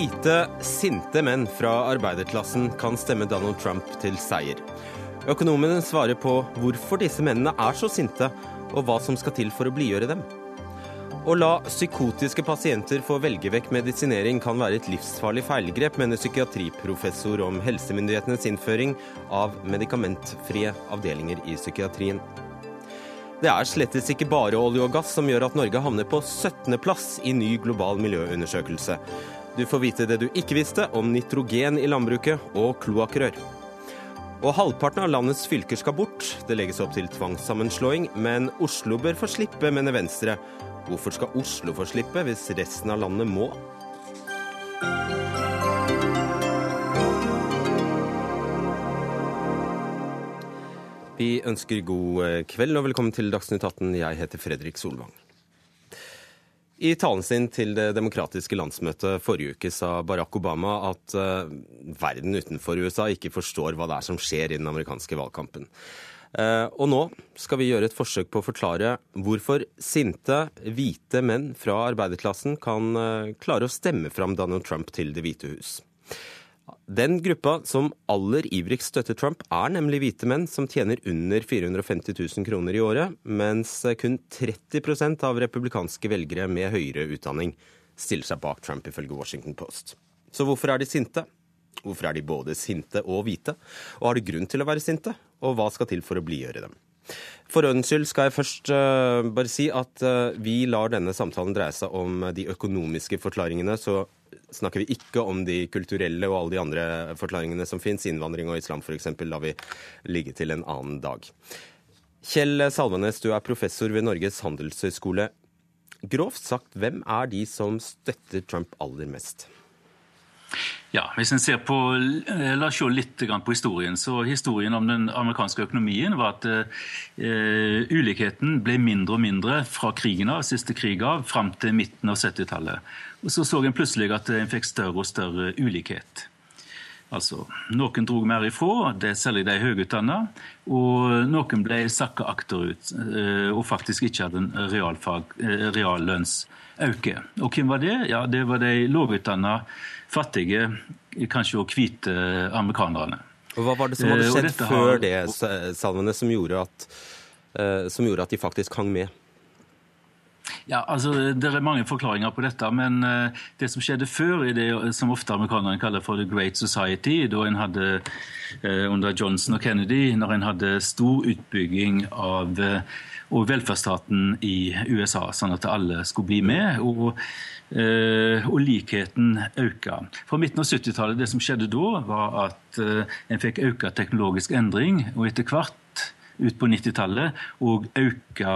Hvite, sinte menn fra arbeiderklassen kan stemme Donald Trump til seier. Økonomene svarer på hvorfor disse mennene er så sinte, og hva som skal til for å blidgjøre dem. Å la psykotiske pasienter få velge vekk medisinering kan være et livsfarlig feilgrep, mener psykiatriprofessor om helsemyndighetenes innføring av medikamentfrie avdelinger i psykiatrien. Det er slettes ikke bare olje og gass som gjør at Norge havner på 17.-plass i ny global miljøundersøkelse. Du får vite det du ikke visste om nitrogen i landbruket og kloakkrør. Og halvparten av landets fylker skal bort. Det legges opp til tvangssammenslåing, men Oslo bør få slippe, mener Venstre. Hvorfor skal Oslo få slippe hvis resten av landet må? Vi ønsker god kveld og velkommen til Dagsnytt 18. Jeg heter Fredrik Solvang. I talen sin til det demokratiske landsmøtet forrige uke sa Barack Obama at uh, verden utenfor USA ikke forstår hva det er som skjer i den amerikanske valgkampen. Uh, og nå skal vi gjøre et forsøk på å forklare hvorfor sinte, hvite menn fra arbeiderklassen kan uh, klare å stemme fram Donald Trump til Det hvite hus. Den gruppa som aller ivrigst støtter Trump, er nemlig hvite menn som tjener under 450 000 kroner i året, mens kun 30% av republikanske velgere med høyere utdanning stiller seg bak Trump, ifølge Washington Post. Så hvorfor er de sinte? Hvorfor er de både sinte og hvite? Og har de grunn til å være sinte? Og hva skal til for å blidgjøre dem? For ordens skyld skal jeg først uh, bare si at uh, vi lar denne samtalen dreie seg om de økonomiske forklaringene, så snakker vi ikke om de kulturelle og alle de andre forklaringene som fins. Innvandring og islam f.eks. lar vi ligge til en annen dag. Kjell Salvenes, du er professor ved Norges handelshøyskole. Grovt sagt, hvem er de som støtter Trump aller mest? Ja, hvis en ser på, eh, La oss se litt på historien. så Historien om den amerikanske økonomien var at uh, ulikheten ble mindre og mindre fra krigen av, siste krig av, fram til midten av 70-tallet. Og Så så en plutselig at en fikk større og større ulikhet. Altså, Noen dro mer ifra, det særlig de høyutdanna, og noen ble sakka akterut uh, og faktisk ikke hadde en reallønnsøkning. uh. Og hvem var det? Ja, Det var de lågutdanna fattige, kanskje også hvite amerikanerne. Og Hva var det som hadde eh, skjedd før har... det, Salvene, som gjorde, at, eh, som gjorde at de faktisk hang med? Ja, altså, Det er mange forklaringer på dette, men uh, det som skjedde før, i det som ofte amerikanerne kaller for The Great Society, da en hadde under Johnson og Kennedy, når en hadde stor utbygging av og velferdsstaten i USA, sånn at alle skulle bli med. og Eh, og likheten økte. Fra midten av 70-tallet, det som skjedde da, var at eh, en fikk økt teknologisk endring, og etter hvert ut på 90-tallet og øka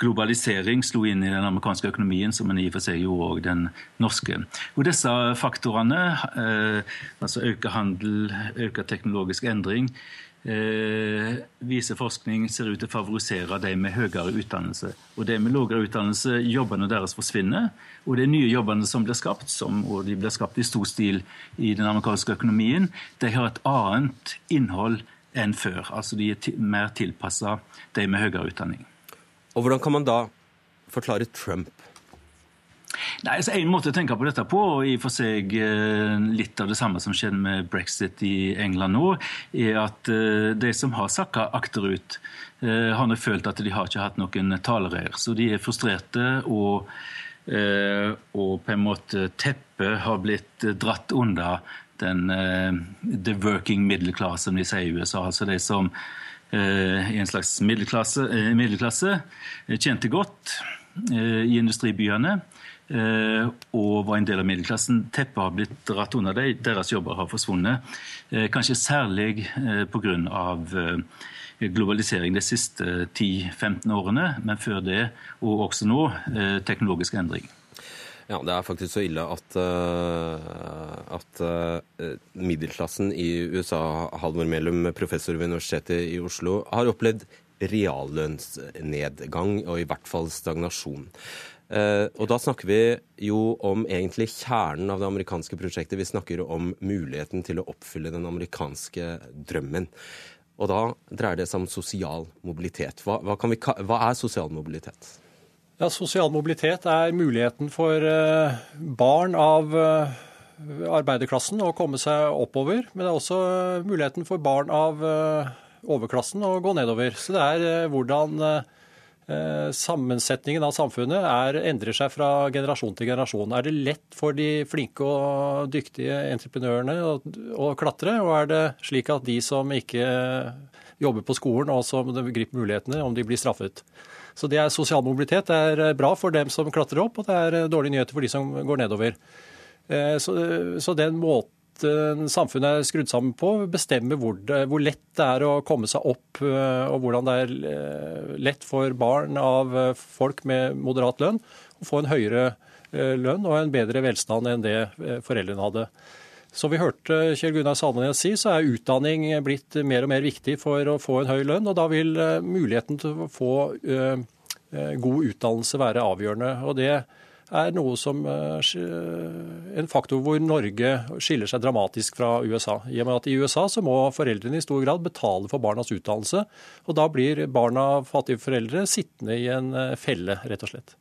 globalisering slo inn i den amerikanske økonomien, som i og for seg gjorde òg den norske. Og Disse faktorene, eh, altså økt handel, økt teknologisk endring, eh, viser forskning ser ut til å favorisere de med høyere utdannelse. Og de med lavere utdannelse, jobbene deres forsvinner. Og de nye jobbene som blir skapt, som, og de blir skapt i stor stil i den amerikanske økonomien, de har et annet innhold enn før. Altså de er mer tilpassa de med høyere utdanning. Og hvordan kan man da forklare Trump Nei, altså En måte å tenke på dette på, og i for seg eh, litt av det samme som skjedde med brexit i England nå, er at eh, de som har sakka akterut, eh, har nok følt at de har ikke hatt noen talerør. Så de er frustrerte, og, og på en måte teppet har blitt dratt unna den the working middle class, som de sier i USA. Altså de som i en slags middelklasse, middelklasse tjente godt i industribyene og var en del av middelklassen. Teppet har blitt dratt under dem, deres jobber har forsvunnet. Eh, kanskje særlig eh, pga. globalisering de siste 10-15 årene, men før det, og også nå, teknologisk endring. Ja, Det er faktisk så ille at, at middelklassen i USA, Halvor Melum, professor ved Universitetet i Oslo, har opplevd reallønnsnedgang og i hvert fall stagnasjon. Eh, og da snakker vi jo om egentlig kjernen av det amerikanske prosjektet. Vi snakker om muligheten til å oppfylle den amerikanske drømmen. Og da dreier det seg om sosial mobilitet. Hva, hva, vi, hva er sosial mobilitet? Ja, Sosial mobilitet er muligheten for eh, barn av eh, arbeiderklassen å komme seg oppover. Men det er også muligheten for barn av overklassen å gå nedover. Så det er hvordan sammensetningen av samfunnet er, endrer seg fra generasjon til generasjon. Er det lett for de flinke og dyktige entreprenørene å, å klatre, og er det slik at de som ikke jobber på skolen og som griper mulighetene, om de blir straffet? Så det er Sosial mobilitet det er eh, bra for dem som klatrer opp, og det er eh, dårlige nyheter for de som går nedover. Eh, så, så den måten samfunnet er skrudd sammen på, bestemmer hvor, det, hvor, lett det er å komme seg opp, og hvordan det er lett for barn av folk med moderat lønn å få en høyere lønn og en bedre velstand enn det foreldrene hadde. Som vi hørte Kjell Gunnar Salmanes si, så er utdanning blitt mer og mer viktig for å få en høy lønn. Og da vil eh, muligheten til å få eh, eh, god utdannelse være avgjørende. Og det er noe som en faktor hvor Norge skiller seg dramatisk fra USA. I og med at I USA så må foreldrene i stor grad betale for barnas utdannelse. Og da blir barna av fattige foreldre sittende i en felle, rett og slett.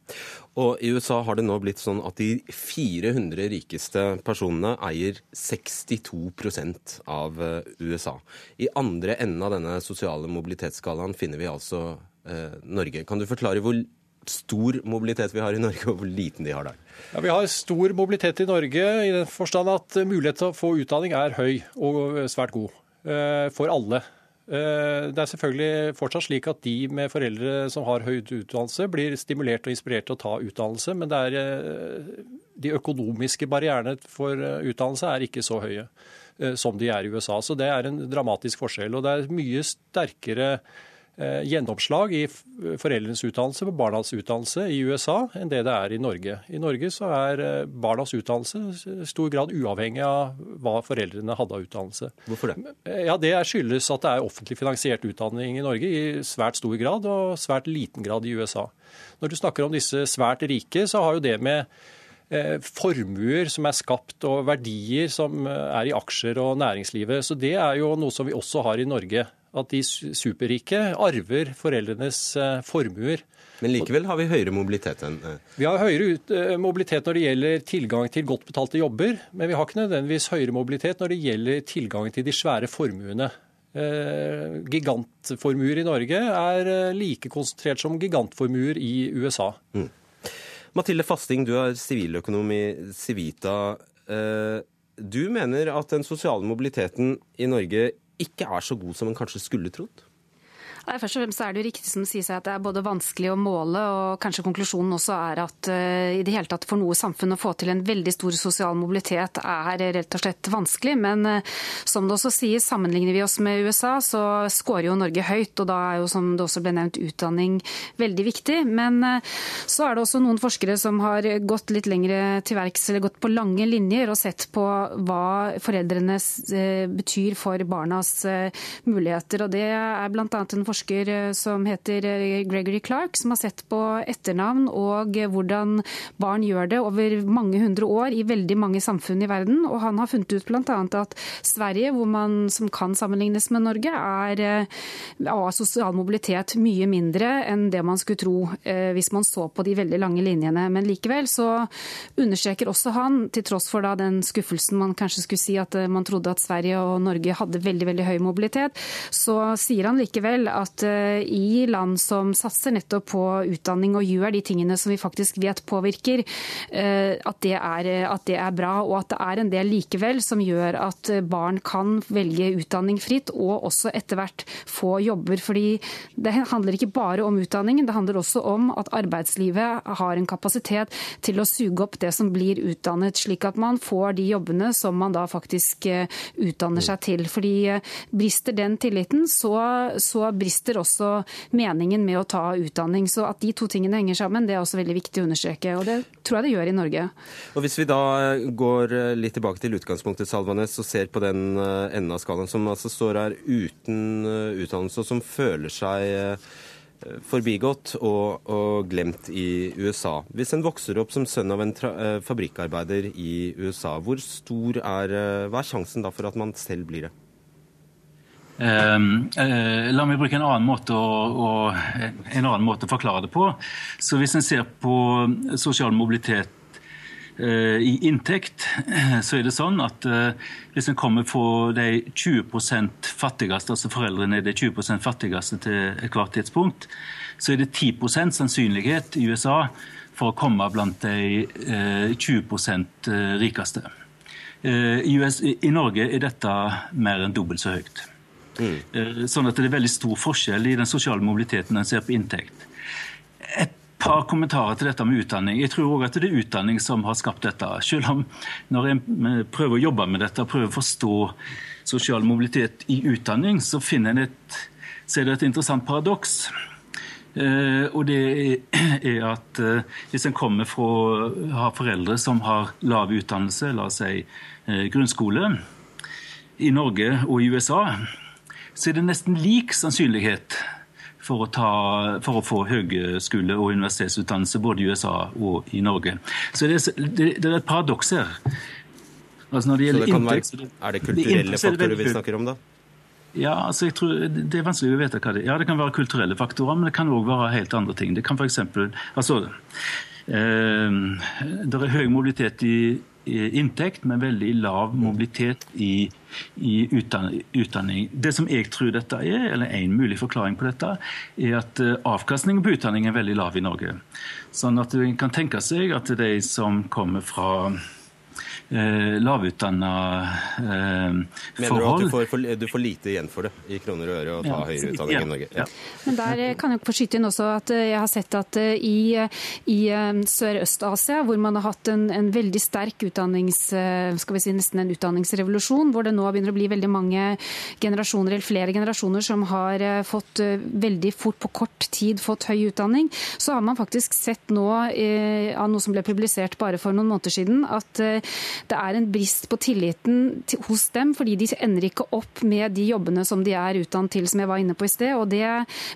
Og I USA har det nå blitt sånn at de 400 rikeste personene eier 62 av eh, USA. I andre enden av denne sosiale mobilitetsskalaen finner vi altså eh, Norge. Kan du forklare hvor stor mobilitet vi har i Norge, og hvor liten de har der? Ja, Vi har stor mobilitet i Norge i den forstand at mulighet til å få utdanning er høy og svært god eh, for alle. Eh, det er selvfølgelig fortsatt slik at de med foreldre som har høy utdannelse, blir stimulert og inspirert til å ta utdannelse, men eh, de økonomiske barrierene for eh, utdannelse er ikke så høye som de er i USA. Så det er en dramatisk forskjell. Og det er mye sterkere Eh, gjennomslag i foreldrenes utdannelse på barnas utdannelse i USA enn det det er i Norge. I Norge så er eh, barnas utdannelse i stor grad uavhengig av hva foreldrene hadde av utdannelse. Hvorfor det? Eh, ja, Det skyldes at det er offentlig finansiert utdanning i Norge i svært stor grad, og svært liten grad i USA. Når du snakker om disse svært rike, så har jo det med formuer som er skapt og verdier som er i aksjer og næringslivet. Så det er jo noe som vi også har i Norge at de superrike arver foreldrenes eh, formuer. Men likevel har vi høyere mobilitet enn eh, Vi har høyere eh, mobilitet når det gjelder tilgang til godt betalte jobber, men vi har ikke nødvendigvis høyere mobilitet når det gjelder tilgang til de svære formuene. Gigantformuer i Norge er like konsentrert som gigantformuer i USA. Mm. Mathilde Fasting, du er siviløkonom i Civita. Du mener at den sosiale mobiliteten i Norge ikke er så god som en kanskje skulle trodd? Nei, først og fremst er det jo riktig som sier seg at det er både vanskelig å måle, og kanskje konklusjonen også er at uh, i det hele tatt for noe samfunn å få til en veldig stor sosial mobilitet er rett og slett vanskelig. Men uh, som det også sies, sammenligner vi oss med USA, så scorer jo Norge høyt. Og da er jo, som det også ble nevnt, utdanning veldig viktig. Men uh, så er det også noen forskere som har gått litt lengre til verks, eller gått på lange linjer og sett på hva foreldrene betyr for barnas muligheter. Og det er blant annet en forsker forsker eh, som heter eh, Gregory Clark, som har sett på etternavn og hvordan barn gjør det over mange hundre år i veldig mange samfunn i verden. Og han har funnet ut bl.a. at Sverige, hvor man, som kan sammenlignes med Norge, er eh, av sosial mobilitet mye mindre enn det man skulle tro hvis man så på de veldig lange linjene. Men likevel så understreker også han, til tross for da den skuffelsen man kanskje skulle si at man trodde at Sverige og Norge hadde veldig veldig høy mobilitet, så sier han likevel at eh, i land som satser nettopp på utdanning og gjør de tingene som vi faktisk vet påvirker, eh, at det, er, at det er bra. Og at det er en del likevel som gjør at barn kan velge utdanning fritt, og også etter hvert få jobber. Fordi det handler ikke bare om utdanningen, det handler også om at arbeidslivet har en kapasitet til å suge opp det som blir utdannet, slik at man får de jobbene som man da faktisk eh, utdanner seg til. Fordi brister den tilliten, så, så brister brister også meningen med å ta utdanning. Så at de to tingene henger sammen, det er også veldig viktig å understreke. Og det tror jeg det gjør i Norge. Og Hvis vi da eh, går eh, litt tilbake til utgangspunktet, Salvanes, og ser på den eh, enden av skalaen som altså står her uten utdannelse, og som føler seg forbigått og, og, glemt i USA. Hvis en vokser opp som sønn av en fabrikkarbeider i USA, hvor stor er, hva er sjansen da for at man selv blir det? Ehm, eh, la meg bruke en annen, måte å, å, en annen måte å forklare det på. Så Hvis en ser på sosial mobilitet i inntekt, så er det sånn at hvis en kommer fra de 20 fattigste, altså foreldrene er de 20 fattigste til ethvert tidspunkt, så er det 10% sannsynlighet i USA for å komme blant de 20 rikeste. I Norge er dette mer enn dobbelt så høyt. Mm. Sånn at det er veldig stor forskjell i den sosiale mobiliteten en ser på inntekt. Et par kommentarer til dette med utdanning. Jeg tror òg at det er utdanning som har skapt dette. Selv om når en prøver å jobbe med dette, prøver å forstå sosial mobilitet i utdanning, så finner en et, så det et interessant paradoks. Uh, og det er at uh, hvis en kommer fra har foreldre som har lav utdannelse, la oss si uh, grunnskole, i Norge og i USA, så er det nesten lik sannsynlighet for å, ta, for å få høgskole- og universitetsutdannelse både i USA og i Norge. Så det, det, det er et paradoks her. Altså det det inntekt, være, er det kulturelle det faktorer vi snakker om, da? Ja, altså jeg tror Det er vanskelig å vite hva det er. Ja, det kan være kulturelle faktorer, men det kan òg være helt andre ting. Det kan eksempel, altså, eh, Det er høy mobilitet i inntekt, men veldig lav mobilitet i, i utdanning. Det som jeg tror dette er, eller en mulig forklaring på dette, er at eh, avkastningen på utdanning er veldig lav i Norge. Sånn at en kan tenke seg at de som kommer fra eh, lavutdanna eh, Mener du at du får, for, du får, lite igjen for det i kroner og øre å ta ja. høyere utdanning ja. i Norge? Ja. Men der eh, kan jeg få skyte inn også at eh, jeg har sett at eh, i, i Sørøst-Asia, hvor man har hatt en, en, veldig sterk utdannings, skal vi si nesten en utdanningsrevolusjon, hvor det nå begynner å bli veldig mange generasjoner eller flere generasjoner som har fått veldig fort på kort tid fått høy utdanning, så har man faktisk sett nå av noe som ble publisert bare for noen måneder siden, at det er en brist på tilliten hos dem, fordi de ender ikke opp med de jobbene som de er utdannet til, som jeg var inne på i sted. og Det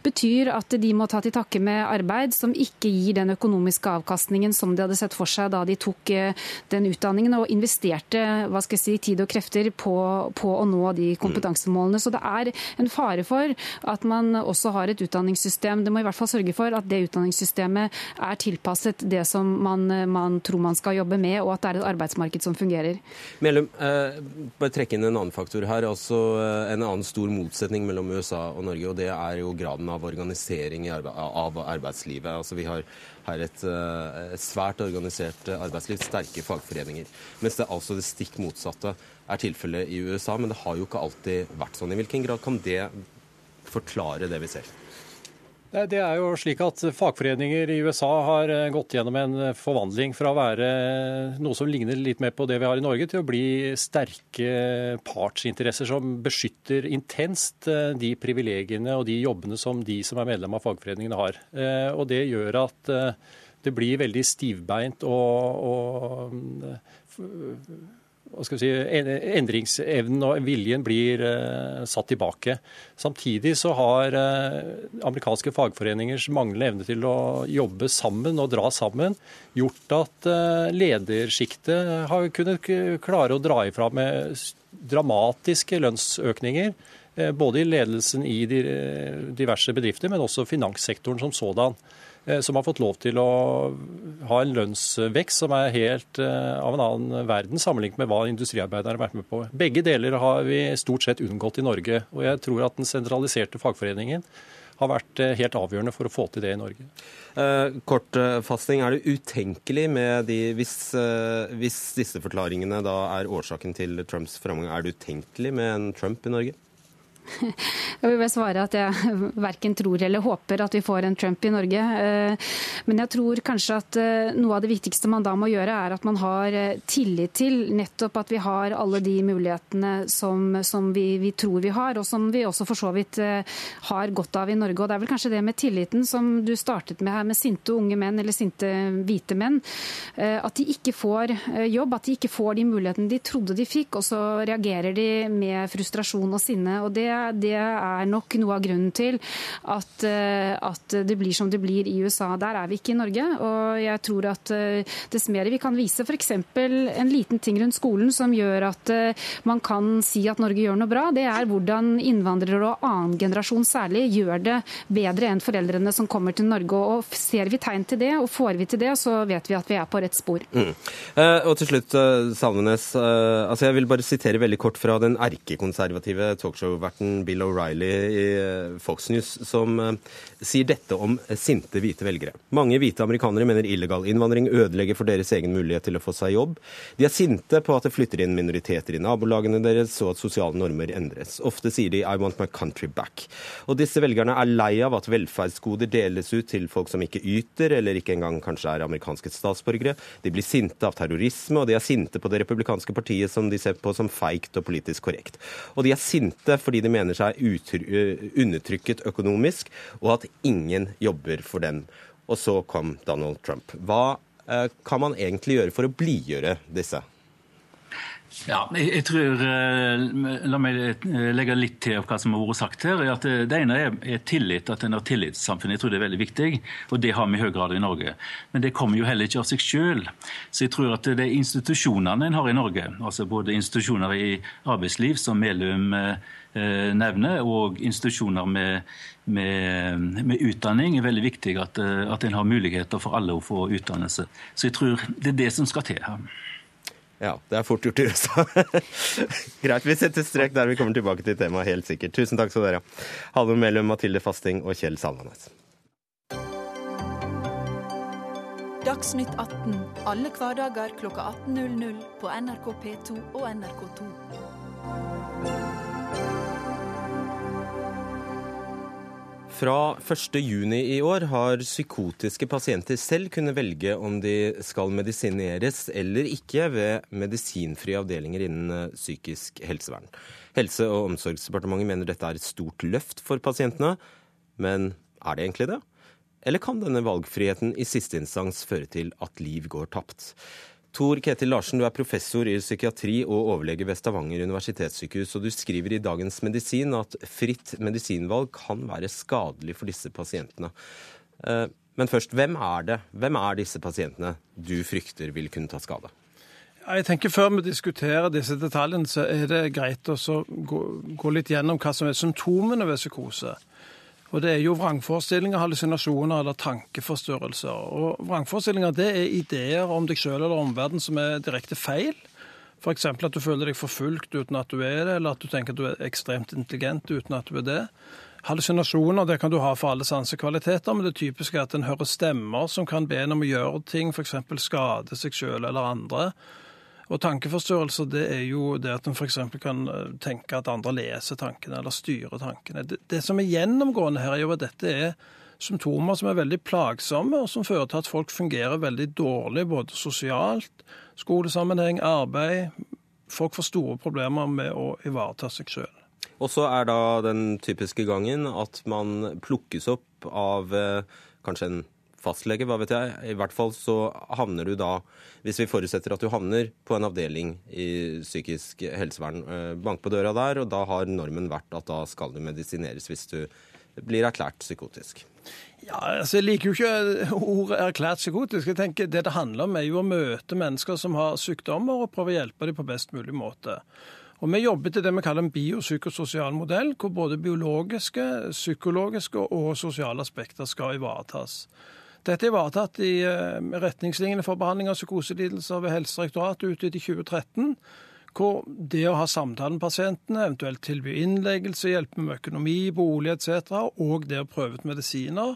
betyr at de må ta til takke med arbeid som ikke gir den økonomiske avkastningen som de hadde sett for seg da de tok eh, den utdanningen og investerte hva skal jeg si, tid og krefter på, på å nå de kompetansemålene. Så det er en fare for at man også har et utdanningssystem. Det må i hvert fall sørge for at det utdanningssystemet er tilpasset det som man, man tror man skal jobbe med, og at det er et arbeidsmarked som fungerer. Mellom, eh, bare trekke inn en annen faktor her. altså eh, En annen stor motsetning mellom USA og Norge, og det er jo graden av organisering arbe av arbeidslivet. Altså Vi har her et, eh, et svært organisert arbeidsliv, sterke fagforeninger. Mens det er altså det stikk motsatte er tilfellet i USA. Men det har jo ikke alltid vært sånn. I hvilken grad kan det forklare det vi ser? Det er jo slik at Fagforeninger i USA har eh, gått gjennom en forvandling fra å være noe som ligner litt mer på det vi har i Norge, til å bli sterke partsinteresser som beskytter intenst eh, de privilegiene og de jobbene som de som er medlem av fagforeningene har. Eh, og Det gjør at det blir veldig stivbeint og, og si, endringsevnen og viljen blir uh, satt tilbake. Samtidig så har uh, amerikanske fagforeningers manglende evne til å jobbe sammen og dra sammen, gjort at uh, ledersjiktet har kunnet klare å dra ifra med dramatiske lønnsøkninger. Både i ledelsen i diverse bedrifter, men også finanssektoren som sådan. Eh, som har fått lov til å ha en lønnsvekst som er helt eh, av en annen verden sammenlignet med hva industriarbeidere har vært med på. Begge deler har vi stort sett unngått i Norge. Og jeg tror at den sentraliserte fagforeningen har vært eh, helt avgjørende for å få til det i Norge. Kortfasting, er det utenkelig med de hvis, hvis disse forklaringene da er årsaken til Trumps framgang, er det utenkelig med en Trump i Norge? Jeg vil bare svare at jeg verken tror eller håper at vi får en Trump i Norge. Eh, men jeg tror kanskje at eh, noe av det viktigste man da må gjøre, er at man har eh, tillit til nettopp at vi har alle de mulighetene som, som vi, vi, tror vi har, og som vi også for så vidt har godt av i Norge. Og Det er vel kanskje det med tilliten som du startet med her, med sinte unge menn eller sinte hvite menn. At de ikke får jobb, at de ikke får de mulighetene de trodde de fikk, og så reagerer de med frustrasjon og sinne. og det det er nok noe av grunnen til at, at, det blir som det blir i USA. Der er vi ikke i Norge. Og jeg tror at dess mer vi kan vise f.eks. en liten ting rundt skolen som gjør at man kan si at Norge gjør noe bra, det er hvordan innvandrere og annen generasjon særlig gjør det bedre enn foreldrene som kommer til Norge. Og Ser vi tegn til det, og får vi til det, så vet vi at vi er på rett spor. Mm. Og til slutt, Salvenes. Altså jeg vil bare sitere veldig kort fra den erkekonservative talkshow-verten Bill O'Reilly i Fox News, som sier dette om sinte hvite velgere. Mange hvite amerikanere mener illegal innvandring ødelegger for deres egen mulighet til å få seg jobb. De er sinte på at det flytter inn minoriteter i nabolagene deres, og at sosiale normer endres. Ofte sier de 'I want my country back'. Og disse velgerne er lei av at velferdsgoder deles ut til folk som ikke yter, eller ikke engang kanskje er amerikanske statsborgere. De blir sinte av terrorisme, og de er sinte på det republikanske partiet som de ser på som feigt og politisk korrekt. Og de er sinte fordi de mener seg undertrykket økonomisk, og at ingen jobber for dem. Og så kom Donald Trump. Hva eh, kan man egentlig gjøre for å blidgjøre disse? Ja, jeg, tror, eh, La meg eh, legge litt til hva som har vært sagt her. at Det ene er, er tillit, at en har tillitssamfunn. Jeg tror det er veldig viktig, og det har vi i høy grad i Norge. Men det kommer jo heller ikke av seg selv. Så jeg tror at det er institusjonene en har i Norge, altså både institusjoner i arbeidsliv, som Melum nevner, og institusjoner med, med, med, utdanning, er veldig viktig at, at en har muligheter for alle å få utdannelse. Så jeg tror det er det som skal til her. Ja, det er fort gjort i USA. Greit, vi setter strek der vi kommer tilbake til temaet, helt sikkert. Tusen takk skal dere ha. Halvor Melum, Mathilde Fasting og Kjell Salvanes. Dagsnytt 18 alle hverdager klokka 18.00 på NRK P2 og NRK2. Fra 1.6 i år har psykotiske pasienter selv kunnet velge om de skal medisineres eller ikke ved medisinfrie avdelinger innen eh, psykisk helsevern. Helse- og omsorgsdepartementet mener dette er et stort løft for pasientene. Men er det egentlig det? Eller kan denne valgfriheten i siste instans føre til at liv går tapt? Tor Ketil Larsen, du er professor i psykiatri og overlege ved Stavanger universitetssykehus. og Du skriver i Dagens Medisin at fritt medisinvalg kan være skadelig for disse pasientene. Eh, men først, hvem er det? Hvem er disse pasientene du frykter vil kunne ta skade? Jeg tenker Før vi diskuterer disse detaljene, så er det greit å gå, litt gjennom hva som er symptomene ved psykose. Og Det er jo vrangforestillinger, hallusinasjoner eller tankeforstyrrelser. Og Vrangforestillinger det er ideer om deg sjøl eller omverdenen som er direkte feil. F.eks. at du føler deg forfulgt uten at du er det, eller at du tenker at du er ekstremt intelligent uten at du er det. Hallusinasjoner det kan du ha for alle sansekvaliteter, men det typiske er at en hører stemmer som kan be en om å gjøre ting, f.eks. skade seg sjøl eller andre. Og tankeforstyrrelser det er jo det at en f.eks. kan eh, tenke at andre leser tankene eller styrer tankene. Det, det, som er gjennomgående her, er jo at dette er symptomer som er veldig plagsomme, og som fører til at folk fungerer veldig dårlig både sosialt, skolesammenheng, arbeid. Folk får store problemer med å ivareta seg sjøl. Og så er da den typiske gangen at man plukkes opp av eh, kanskje en fastlege, hva vet jeg. I hvert fall så havner du da, hvis vi forutsetter at du havner på en avdeling i psykisk helsevern, eh, bank på døra der, og da har normen vært at da skal du medisineres hvis du blir erklært psykotisk. Ja, altså Jeg liker jo ikke ordet 'erklært psykotisk'. Jeg tenker Det det handler om, er jo å møte mennesker som har sykdommer, og prøve å hjelpe dem på best mulig måte. Og Vi jobber til det vi kaller en biopsykososial modell, hvor både biologiske, psykologiske og sosiale aspekter skal ivaretas. Dette er ivaretatt i eh, retningslinjene for behandling av psykoselidelser ved Helsedirektoratet utvidet i 2013 hvor det å ha samtale med pasientene, eventuelt tilby innleggelse, hjelpe med økonomi, bolig etc., og det å prøve ut medisiner,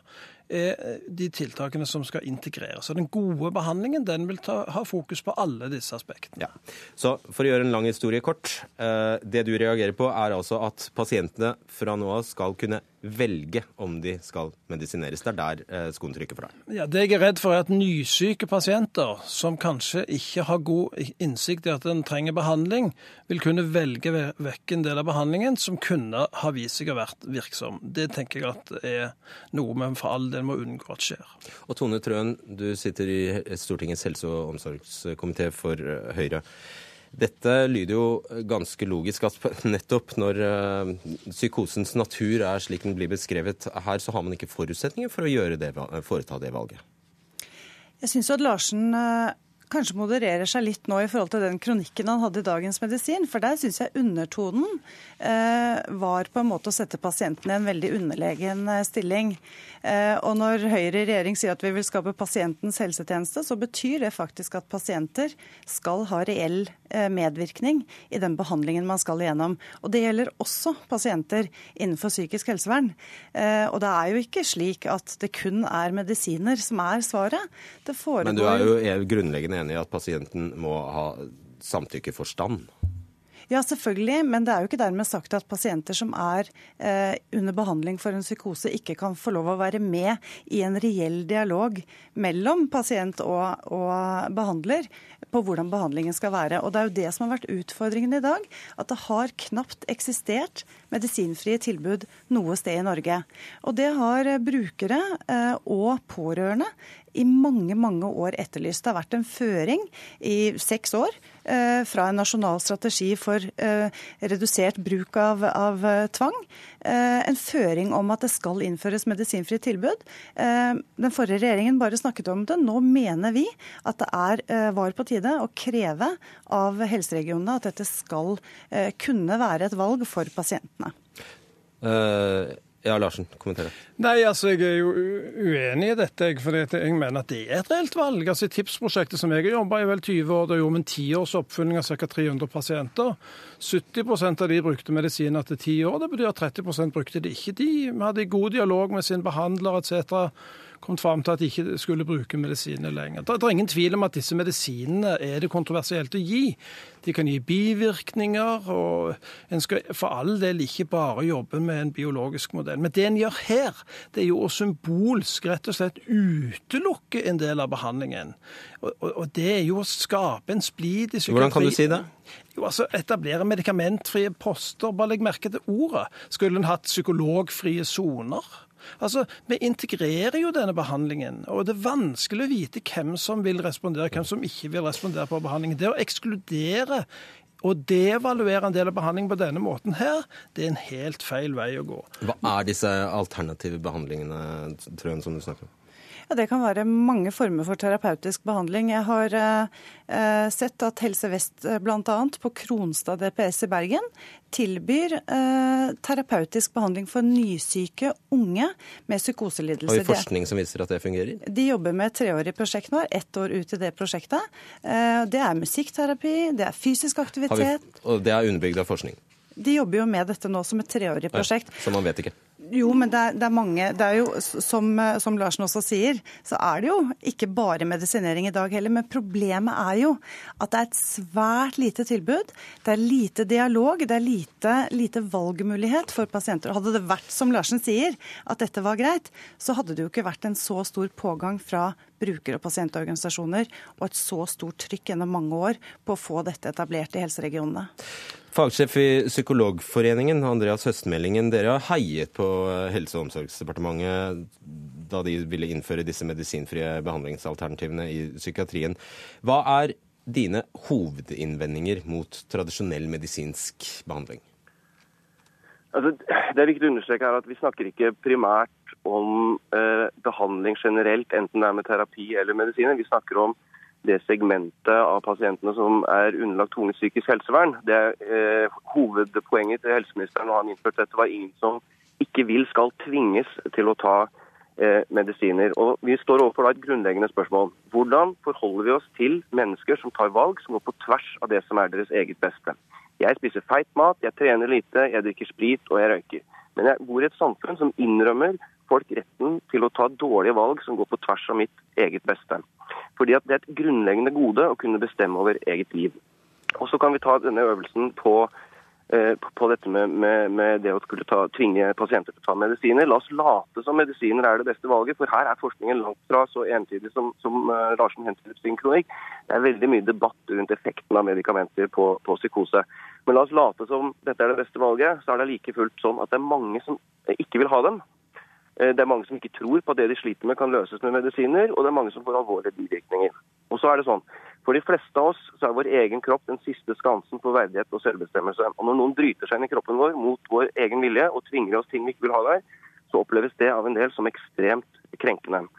er de tiltakene som skal integreres. Så Den gode behandlingen den vil ta, ha fokus på alle disse aspektene. Ja. Så For å gjøre en lang historie kort. Eh, det du reagerer på, er altså at pasientene fra nå av skal kunne velge om de skal medisineres. Det er der eh, skoen trykker for deg. Ja, Det jeg er redd for, er at nysyke pasienter som kanskje ikke har god innsikt i at en trenger behandling, vil kunne velge vekk en del av behandlingen som kunne ha vist seg å vært virksom. Det tenker jeg at er noe vi for all del må unngå at skjer. Og Tone Trøen, du sitter i Stortingets helse- og omsorgskomité for eh, Høyre. Dette lyder jo ganske logisk at nettopp når uh, psykosens natur er slik den blir beskrevet her, så har man ikke forutsetninger for å det, foreta det valget. Jeg syns at Larsen uh kanskje modererer seg litt nå i forhold til den kronikken han hadde i Dagens Medisin. For der syns jeg undertonen eh, var på en måte å sette pasienten i en veldig underlegen eh, stilling. Eh, og når Høyre i regjering sier at vi vil skape pasientens helsetjeneste, så betyr det faktisk at pasienter skal ha reell eh, medvirkning i den behandlingen man skal igjennom. Og det gjelder også pasienter innenfor psykisk helsevern. Eh, og det er jo ikke slik at det kun er medisiner som er svaret. Men du er jo grunnleggende enig i at pasienten må ha samtykkeforstand? Ja, selvfølgelig, men det er jo ikke dermed sagt at pasienter som er eh, under behandling for en psykose, ikke kan få lov å være med i en reell dialog mellom pasient og, og behandler på hvordan behandlingen skal være. Og Det er jo det som har vært utfordringen i dag. At det har knapt eksistert medisinfrie tilbud noe sted i Norge. Og det har brukere eh, og pårørende i mange mange år etterlyst. Det har vært en føring i seks år eh, fra en nasjonal strategi for eh, redusert bruk av, av eh, tvang. Eh, en føring om at det skal innføres medisinfrie tilbud. Eh, den forrige regjeringen bare snakket om det. Nå mener vi at det er, eh, var på tide å kreve av helseregionene at dette skal kunne være et valg for pasientene. Uh ja, Larsen, kommenter. Nei, altså Jeg er jo uenig i dette. For jeg mener at det er et reelt valg. Altså I TIPS-prosjektet som jeg har jobba i vel 20 år, det gjorde vi en tiårs oppfølging av ca. 300 pasienter. 70% av de brukte medisiner til ti år. Det betyr at 30% brukte det ikke. De hadde god dialog med sin behandler etc kommet fram til at de ikke skulle bruke medisiner lenger. Det er ingen tvil om at disse medisinene er det kontroversielt å gi. De kan gi bivirkninger, og en skal for all del ikke bare jobbe med en biologisk modell. Men det en gjør her, det er jo å symbolsk rett og slett utelukke en del av behandlingen. Og, og, og det er jo å skape en splid i psykiatri. Hvordan kan du si det? Jo, altså Etablere medikamentfrie poster. Bare legg merke til ordet. Skulle en hatt psykologfrie soner? Altså, Vi integrerer jo denne behandlingen, og det er vanskelig å vite hvem som vil respondere, hvem som ikke vil respondere på behandlingen. Det å ekskludere og devaluere en del av behandlingen på denne måten her, det er en helt feil vei å gå. Hva er disse alternative behandlingene, Trøen, som du snakker om? Ja, Det kan være mange former for terapeutisk behandling. Jeg har eh, sett at Helse Vest eh, bl.a. på Kronstad DPS i Bergen tilbyr eh, terapeutisk behandling for nysyke unge med psykoselidelser. Har vi forskning som viser at det fungerer? De jobber med et treårig prosjekt nå, ett år ut i det prosjektet. Eh, det er musikkterapi, det er fysisk aktivitet. Vi, og det er underbygd av forskning? De jobber jo med dette nå som et treårig prosjekt. Ja, så man vet ikke? Jo, men det er, det er, mange det er jo, som, som, Larsen også sier, så er det jo ikke bare medisinering i dag heller. Men problemet er jo at det er et svært lite tilbud. Det er lite dialog, det er lite, lite valgmulighet for pasienter. Hadde det vært som Larsen sier, at dette var greit, så hadde det jo ikke vært en så stor pågang fra bruker- og pasientorganisasjoner og et så stort trykk gjennom mange år på å få dette etablert i helseregionene. Fagsjef i Psykologforeningen, Andreas Høstmeldingen. Dere har heiet på Helse- og omsorgsdepartementet da de ville innføre disse medisinfrie behandlingsalternativene i psykiatrien. Hva er dine hovedinnvendinger mot tradisjonell medisinsk behandling? Altså, det er viktig å understreke her at Vi snakker ikke primært om eh, behandling generelt, enten det er med terapi eller medisiner. Vi snakker om det segmentet av pasientene som er underlagt tvungent psykisk helsevern. Det eh, Hovedpoenget til helseministeren når han innførte dette, var ingen som ikke vil skal tvinges til å ta eh, medisiner. Og Vi står overfor et grunnleggende spørsmål. Hvordan forholder vi oss til mennesker som tar valg som går på tvers av det som er deres eget beste? Jeg spiser feit mat, jeg trener lite, jeg drikker sprit og jeg røyker. Men jeg bor i et samfunn som innrømmer folk retten til å ta dårlige valg som går på tvers av mitt eget beste. Fordi at det er et grunnleggende gode å kunne bestemme over eget liv. Og så kan vi ta denne øvelsen på, eh, på dette med, med, med, det å skulle ta, tvinge pasienter til å ta medisiner. La oss late som medisiner er det beste valget, for her er forskningen langt fra så entydig som, som uh, Larsen hentet sin kronikk. Det er veldig mye debatt rundt effekten av medikamenter på, på, psykose. Men la oss late som dette er det beste valget, så er det like fullt sånn at det er mange som ikke vil ha dem. Eh, det er mange som ikke tror på at det de sliter med kan løses med medisiner, og det er mange som får alvorlige bivirkninger. Og så er det sånn, For de fleste av oss så er vår egen kropp den siste skansen for verdighet og selvbestemmelse. Og Når noen bryter seg inn i kroppen vår mot vår egen vilje og tvinger oss ting vi ikke vil ha der, så oppleves det av en del som ekstremt krenkende.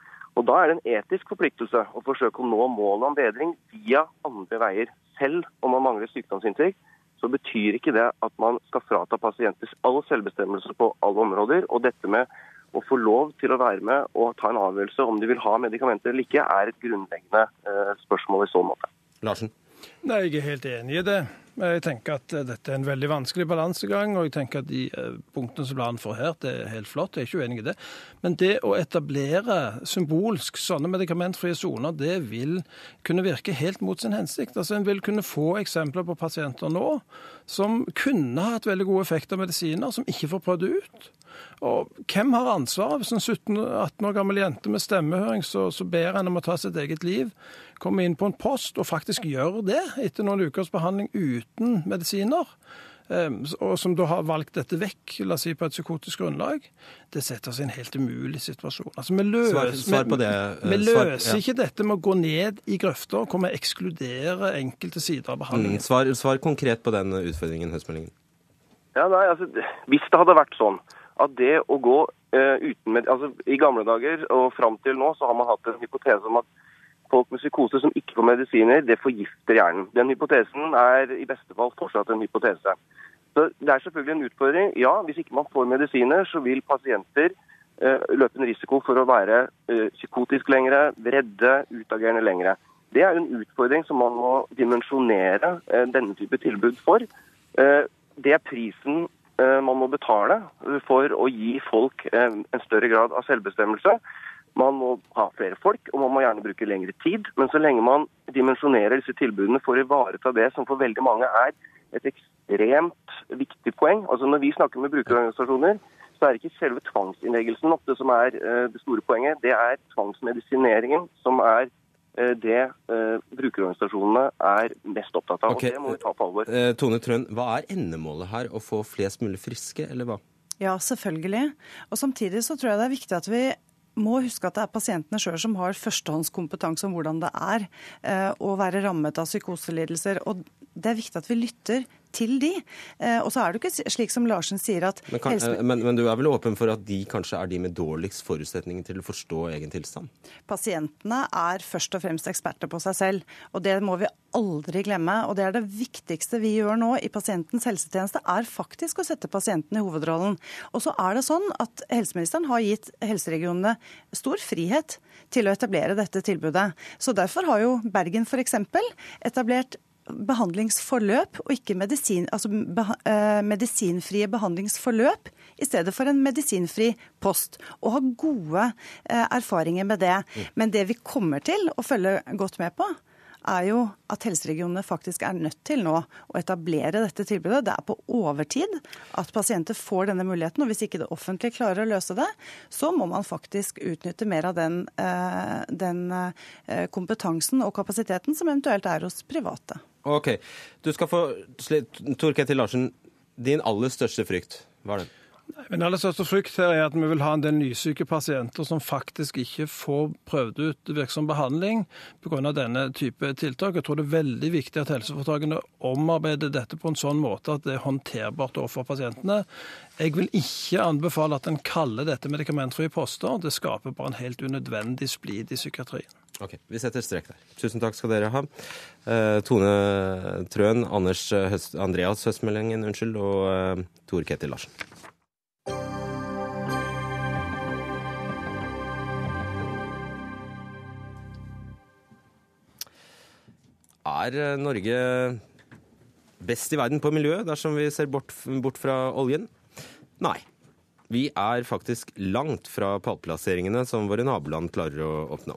Og Da er det en etisk forpliktelse å forsøke å nå målet om bedring via andre veier. Selv om man mangler sykdomsinnsikt, så betyr ikke det at man skal frata pasienter all selvbestemmelse på alle områder. Og dette med å få lov til å være med og ta en avgjørelse om de vil ha medikamenter eller ikke, er et grunnleggende eh, spørsmål i så måte. Larsen? Nei, Jeg er helt enig i det. Jeg tenker at eh, dette er en veldig vanskelig balansegang, og jeg tenker at de eh, punktene som planen får her, det er helt flott. Jeg er ikke uenig i det. Men det å etablere symbolsk sånne medikamentfrie soner, det vil kunne virke helt mot sin hensikt. Altså En vil kunne få eksempler på pasienter nå som kunne hatt veldig god effekt av medisiner, som ikke får prøvd ut. Og hvem har ansvaret hvis en 17-18 år gammel jente med stemmehøring så, så ber en om å ta sitt eget liv, kommer inn på en post og faktisk gjør det etter noen ukers behandling uten medisiner? Ehm, og som da har valgt dette vekk, la oss si på et psykotisk grunnlag, det setter oss i en helt umulig situasjon. Altså, Vi løser, svar, svar det. Vi, vi løser svar, ja. ikke dette med å gå ned i grøfter hvor vi ekskluderer enkelte sider av behandlingen. Mm, svar, svar, konkret på den utfordringen, høstmeldingen. Ja, nei, altså, Hvis det hadde vært sånn at det å gå uh, uten med, altså I gamle dager og fram til nå så har man hatt en hypotese om at folk med psykose som ikke får medisiner, det forgifter hjernen. Den hypotesen er i beste fall fortsatt en hypotese. Så Det er selvfølgelig en utfordring. Ja, hvis ikke man får medisiner, så vil pasienter eh, løpe en risiko for å være eh, psykotisk lengre, redde, utagerende lengre. Det er en utfordring som man må dimensjonere eh, denne type tilbud for. Det er prisen man må betale for å gi folk en større grad av selvbestemmelse. Man må ha flere folk, og man må gjerne bruke lengre tid. Men så lenge man dimensjonerer disse tilbudene for å ivareta det som for veldig mange er et ekstremt viktig poeng. Altså Når vi snakker med brukerorganisasjoner, så er det ikke selve tvangsinnleggelsen ofte som er uh, det store poenget. Det er tvangsmedisineringen som er uh, det uh, brukerorganisasjonene er mest opptatt av. Okay. Og det må vi ta på alvor. Tone Trøen, hva er endemålet her? Å få flest mulig friske, eller hva? Ja, selvfølgelig. Og samtidig så tror jeg det er viktig at vi må huske at det er pasientene sjøl som har førstehåndskompetanse om hvordan det er å være rammet av psykoselidelser. Og det er viktig at vi lytter til de. Eh, og så er det ikke slik som Larsen sier at men, kan, men, men, du er vel åpen for at de kanskje er de med dårligst forutsetninger til å forstå egen tilstand? Pasientene er først og fremst eksperter på seg selv, og det må vi aldri glemme. Og det er det viktigste vi gjør nå i pasientens helsetjeneste, er faktisk å sette pasienten i hovedrollen. Og så er det sånn at helseministeren har gitt helseregionene stor frihet til å etablere dette tilbudet. Så derfor har jo Bergen f.eks. etablert behandlingsforløp og ikke medisin, altså eh, medisinfrie behandlingsforløp i stedet for en medisinfri post. Og ha gode eh, erfaringer med det. Men det vi kommer til å følge godt med på, er jo at helseregionene faktisk er nødt til nå å etablere dette tilbudet. Det er på overtid at pasienter får denne muligheten. Og hvis ikke det offentlige klarer å løse det, så må man faktisk utnytte mer av den, eh, den kompetansen og kapasiteten som eventuelt er hos private. Ok. Du skal få Tor Ketil Larsen, din aller største frykt, hva er den? Min aller største frykt her er at vi vil ha en del nysyke pasienter som faktisk ikke får prøvd ut virksom behandling pga. denne type tiltak. Jeg tror det er veldig viktig at helseforetakene omarbeider dette på en sånn måte at det er håndterbart overfor pasientene. Jeg vil ikke anbefale at en kaller dette medikamentfrie poster. Det skaper bare en helt unødvendig splid i psykiatrien. Ok, Vi setter strek der. Tusen takk skal dere ha. Eh, Tone Trøen, Anders Høst, Andreas Høstmeldingen unnskyld, og eh, Tor Ketil Larsen. Er eh, Norge best i verden på miljø dersom vi ser bort, bort fra oljen? Nei. Vi er faktisk langt fra pallplasseringene som våre naboland klarer å oppnå.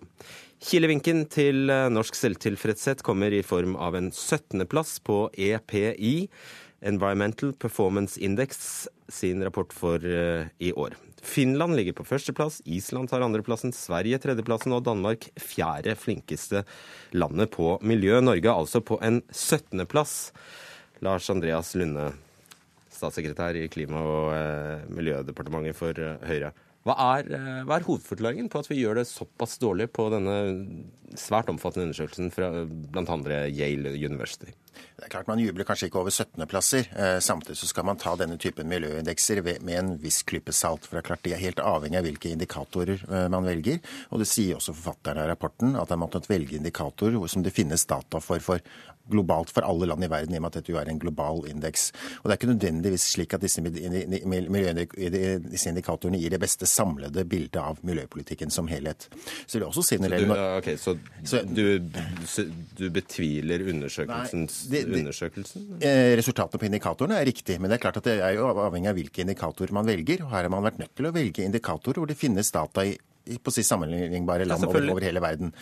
Kilevinken til eh, norsk selvtilfredshet kommer i form av en 17.-plass på EPI, Environmental Performance Index, sin rapport for uh, i år. Finland ligger på førsteplass, Island tar andreplassen, Sverige tredjeplassen og Danmark fjerde flinkeste landet på miljø. Norge altså på en 17.-plass. Lars Andreas Lunde, statssekretær i Klima- og uh, miljødepartementet for Høyre. Hva er, eh, hva er, hovedforklaringen på at vi gjør det såpass dårlig på denne svært omfattende undersøkelsen fra bl.a. Yale University? Det er klart Man jubler kanskje ikke over 17.-plasser. Eh, samtidig så skal man ta denne typen miljøindekser med en viss klype salt. For det er klart de er helt avhengig av hvilke indikatorer eh, man velger. Og det sier også forfatteren av rapporten, at det er måttet velge indikatorer som det finnes data for for globalt for alle land i verden, i og med at dette jo er en global indeks. Og Det er ikke nødvendigvis slik at disse, disse indikatorene gir det beste samlede bildet av miljøpolitikken som helhet. Så, det også si så, du, okay, så, så du, du, betviler undersøkelsens Det, undersøkelsen? Eh, resultatene på indikatorene er riktig, men det er klart at det er jo avhengig av hvilke indikatorer man velger. og Her har man vært nødt til å velge indikatorer hvor det finnes data i på sist sammenlignbare land over, over, hele verden.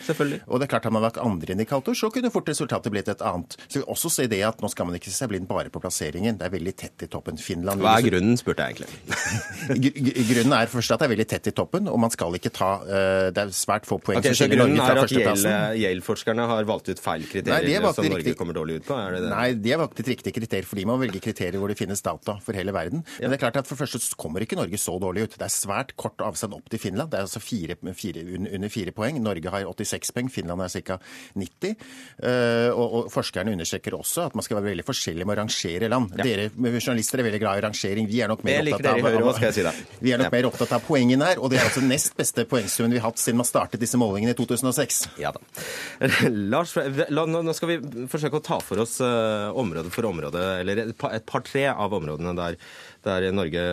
Og det er klart Har man lagt andre indikatorer, så kunne fort resultatet blitt et annet. Så vi også si det at Nå skal man ikke se seg blind bare på plasseringen. Det er veldig tett i toppen. Finland Hva er grunnen, spurte jeg egentlig. grunnen er først at det er veldig tett i toppen, og man skal ikke ta uh, Det er svært få poeng okay, som skiller Norge fra førsteplassen. Er Yale-forskerne har valgt ut feil kriterier Nei, som Norge riktig... kommer dårlig ut på? Er det det? Nei, de har valgt ut riktige kriterier, for de må velge kriterier hvor det finnes data for hele verden. Men det er klart at for første kommer ikke Norge så dårlig ut. Det er svært kort avstand opp til Finland. Det er altså fire, fire under fire poeng. Norge har 86 poeng, Finland er ca. 90. Eh, og, og, forskerne understreker også at man skal være veldig forskjellig med å rangere land. Ja. Dere journalister er veldig glad i rangering. Vi er nok mer opptatt av, hva si vi er nok ja. mer opptatt av poengene her. Og det er altså den nest beste poengsummen vi har hatt siden man startet disse målingene i 2006. Ja da. Lars, nå skal vi forsøke å ta for oss uh, område for område, eller et par-tre par, av områdene der, der Norge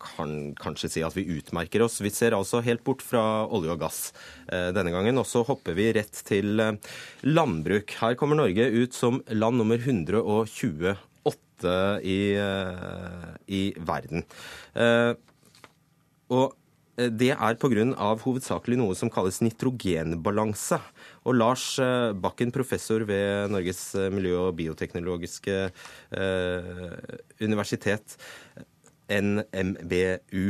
kan kanskje si at vi utmerker oss. Vi ser altså helt bort fra olje og gass eh, denne gangen, og så hopper vi rett til eh, landbruk. Her kommer Norge ut som land nummer 128 i, eh, i verden. Og det er pga. hovedsakelig noe som kalles nitrogenbalanse. Og Lars Bakken, professor ved Norges miljø- og bioteknologiske universitet. NMBU.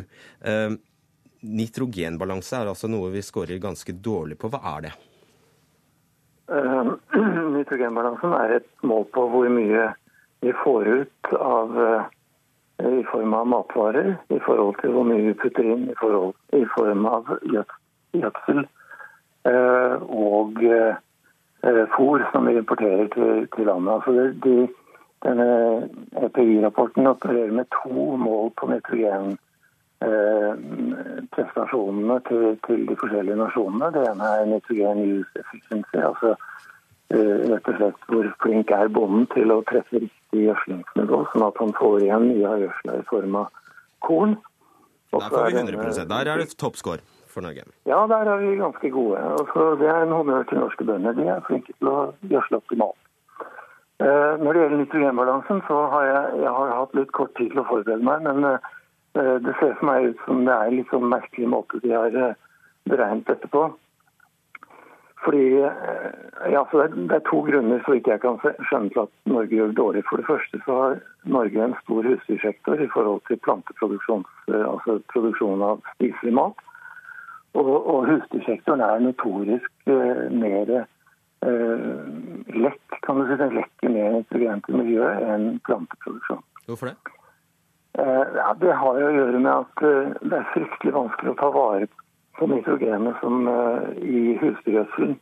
Ehm, nitrogenbalanse er altså noe vi scorer ganske dårlig på. Hva er det? Uh, nitrogenbalansen er et mål på hvor mye vi får ut av, uh, i form av matvarer, i forhold til hvor mye vi putter inn i, forhold, i form av gjødsel uh, og fôr som vi importerer til, til landet. Altså de, denne EPI-rapporten opererer med to mål på nitrogenprestasjonene eh, til, til, de forskjellige nasjonene. Det ene er nitrogen use efficiency, altså eh, rett og slett hvor flink er bonden til å treffe riktig gjødslingsnivå, sånn at han får igjen mye av gjødsla i form av korn. Der får vi 100 Der er det toppscore for Norge. Ja, der er vi ganske gode. Også, det er en honnør til norske bønder. De er flinke til å gjødsle optimalt. Eh, når det gjelder nitrogenbalansen, så har jeg, jeg har hatt litt kort tid til å forberede meg. Men eh, det ser for meg ut som det er en litt sånn merkelig måte de har eh, beregnet dette på. Fordi, ja, det er to grunner så vidt jeg kan skjønne til at Norge gjør det dårlig. For det første så har Norge en stor husdyrsektor i forhold til planteproduksjon, altså produksjon av spiselig mat. Og, og husdyrsektoren er notorisk eh, mer eh, lett kan du si det lekker mer nitrogen til miljøet enn planteproduksjon. Hvorfor det? Eh, ja, det har jo å gjøre med at eh, det er fryktelig vanskelig å ta vare på nitrogenet som eh, i husdyrgjødselen.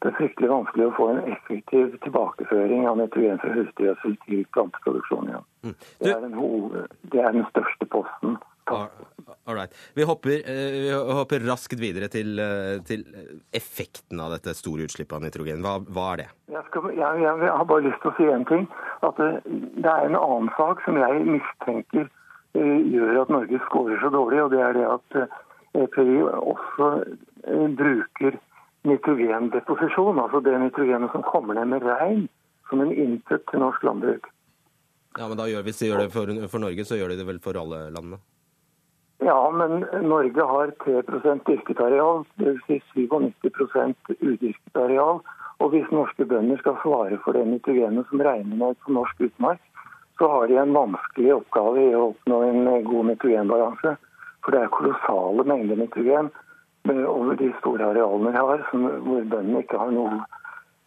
Det er fryktelig vanskelig å få en effektiv tilbakeføring av nitrogen fra husdyrgjødsel til planteproduksjon igjen. Mm. Det, er den, det er den største posten All right. Vi hopper, eh, vi hopper, raskt videre til, eh, til, effekten av dette store utslippet av nitrogen. Hva, hva er det? Jeg, skal, jeg, jeg, har bare lyst til å si en ting. At det, det er en annen sak som jeg mistenker gjør at Norge skårer så dårlig. og Det er det at EPI også bruker nitrogendeposisjon. Altså det nitrogenet som kommer ned med regn, som en input til norsk landbruk. Ja, men da gjør, Hvis de gjør det for, for Norge, så gjør de det vel for alle landene? Ja, men Norge har 3% dyrket areal, dvs. Si 97 udyrket areal. Og hvis norske bønder skal svare for det nitrogenet som regner med på norsk utmark, så har de en vanskelig oppgave i å oppnå en god nitrogenbalanse. For det er kolossale mengder nitrogen over de store arealene vi har, hvor bøndene ikke har noen,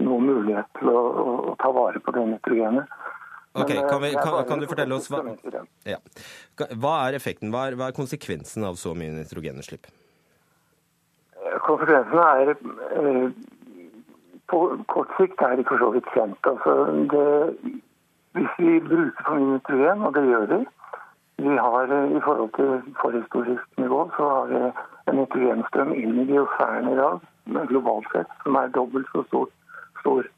noen mulighet til å, å, å, ta vare på det nitrogenet. Ok, Men, eh, kan, vi, kan, kan du fortelle oss hva, ja. hva er effekten, hva er, hva er konsekvensen av så mye nitrogenutslipp? Konsekvensen er eh, På kort sikt er de for så vidt kjent. Altså, det, hvis vi bruker for mye nitrogen, og det gjør vi vi har eh, I forhold til forhistorisk nivå så har vi en nitrogenstrøm inn i biosfæren i dag globalt sett som er dobbelt så stor. stor.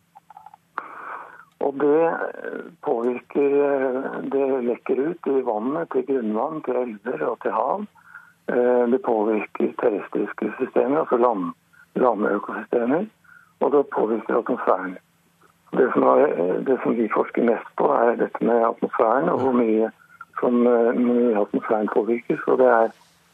Og det eh, påvirker eh, Det lekker ut i vannet, til grunnvann, til elver og til hav. Eh, Det påvirker terrestriske systemer, altså land, landøkosystemer. Og det påvirker atmosfæren. Det som, er, det som vi forsker mest på, er dette med atmosfæren og hvor mye som mye atmosfæren påvirkes. Og det er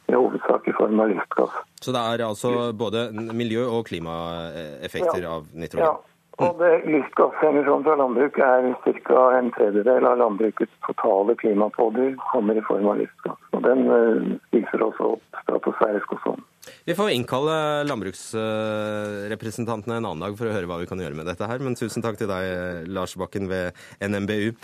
i hovedsak i form av luftgass. Så det er altså både miljø- og klimaeffekter av nitrogen? Ja, og det Luftgassemisjonen fra landbruk er ca. en tredjedel av landbrukets totale klimapådyr kommer i form av lystgass. Og Den viser spiser også opp stratosfærisk ozon. Vi får innkalle landbruksrepresentantene en annen dag for å høre hva vi kan gjøre med dette her. Men tusen takk til deg, Lars Bakken ved NMBU.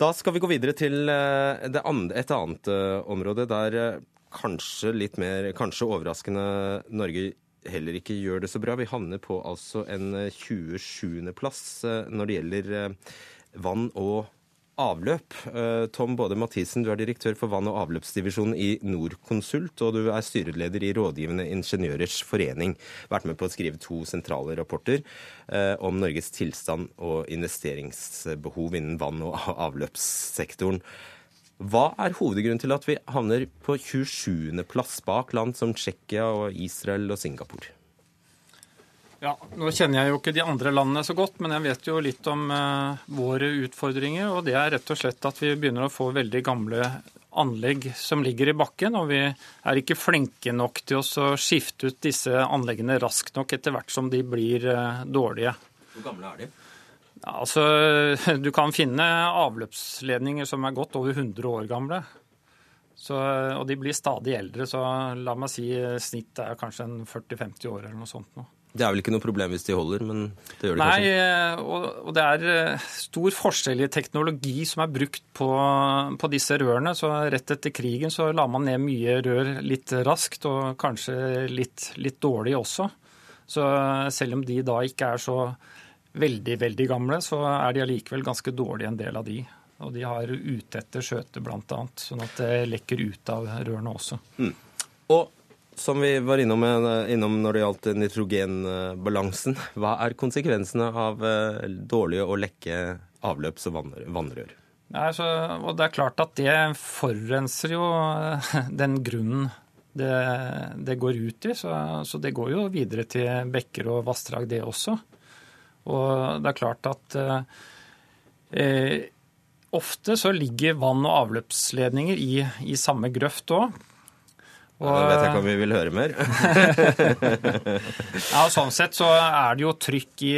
Da skal vi gå videre til eh, andre, et annet eh, område der eh, kanskje litt mer, kanskje overraskende, Norge heller ikke gjør det så bra. Vi havner på altså en 27.-plass når det gjelder vann og avløp. Tom Både Mathisen, du er direktør for vann- og avløpsdivisjonen i Norconsult, og du er styreleder i Rådgivende ingeniørers forening. Vært med på å skrive to sentrale rapporter om Norges tilstand og investeringsbehov innen vann- og avløpssektoren. Hva er hovedgrunnen til at vi havner på 27.-plass bak land som Tsjekkia og Israel og Singapore? Ja, Nå kjenner jeg jo ikke de andre landene så godt, men jeg vet jo litt om eh, våre utfordringer. og Det er rett og slett at vi begynner å få veldig gamle anlegg som ligger i bakken. Og vi er ikke flinke nok til å skifte ut disse anleggene raskt nok etter hvert som de blir eh, dårlige. Hvor gamle er de? Altså, Du kan finne avløpsledninger som er godt over 100 år gamle. Så, og de blir stadig eldre, så la meg si snittet er kanskje en 40-50 år eller noe sånt. nå. Det er vel ikke noe problem hvis de holder, men det gjør de Nei, kanskje? Nei, og, og, det er stor forskjell i teknologi som er brukt på, på, disse rørene. Så rett etter krigen så la man ned mye rør litt raskt, og kanskje litt, litt dårlig også. Så selv om de da ikke er så veldig, veldig gamle, så er de allikevel ganske dårlige, en del av de. Og de har utette skjøter, bl.a., sånn at det lekker ut av rørene også. Mm. Og som vi var innom, innom, når det gjaldt nitrogenbalansen, hva er konsekvensene av dårlige og lekke avløps- og vannrør? Nei, så, og det er klart at det forurenser jo den grunnen det, det går ut i. Så, så, det går jo videre til bekker og vassdrag, det også. Og det er klart at eh, ofte så ligger vann- og avløpsledninger i, i samme grøft òg. Og, ja, vet jeg ikke om vi vil høre mer. ja, og Sånn sett så er det jo trykk i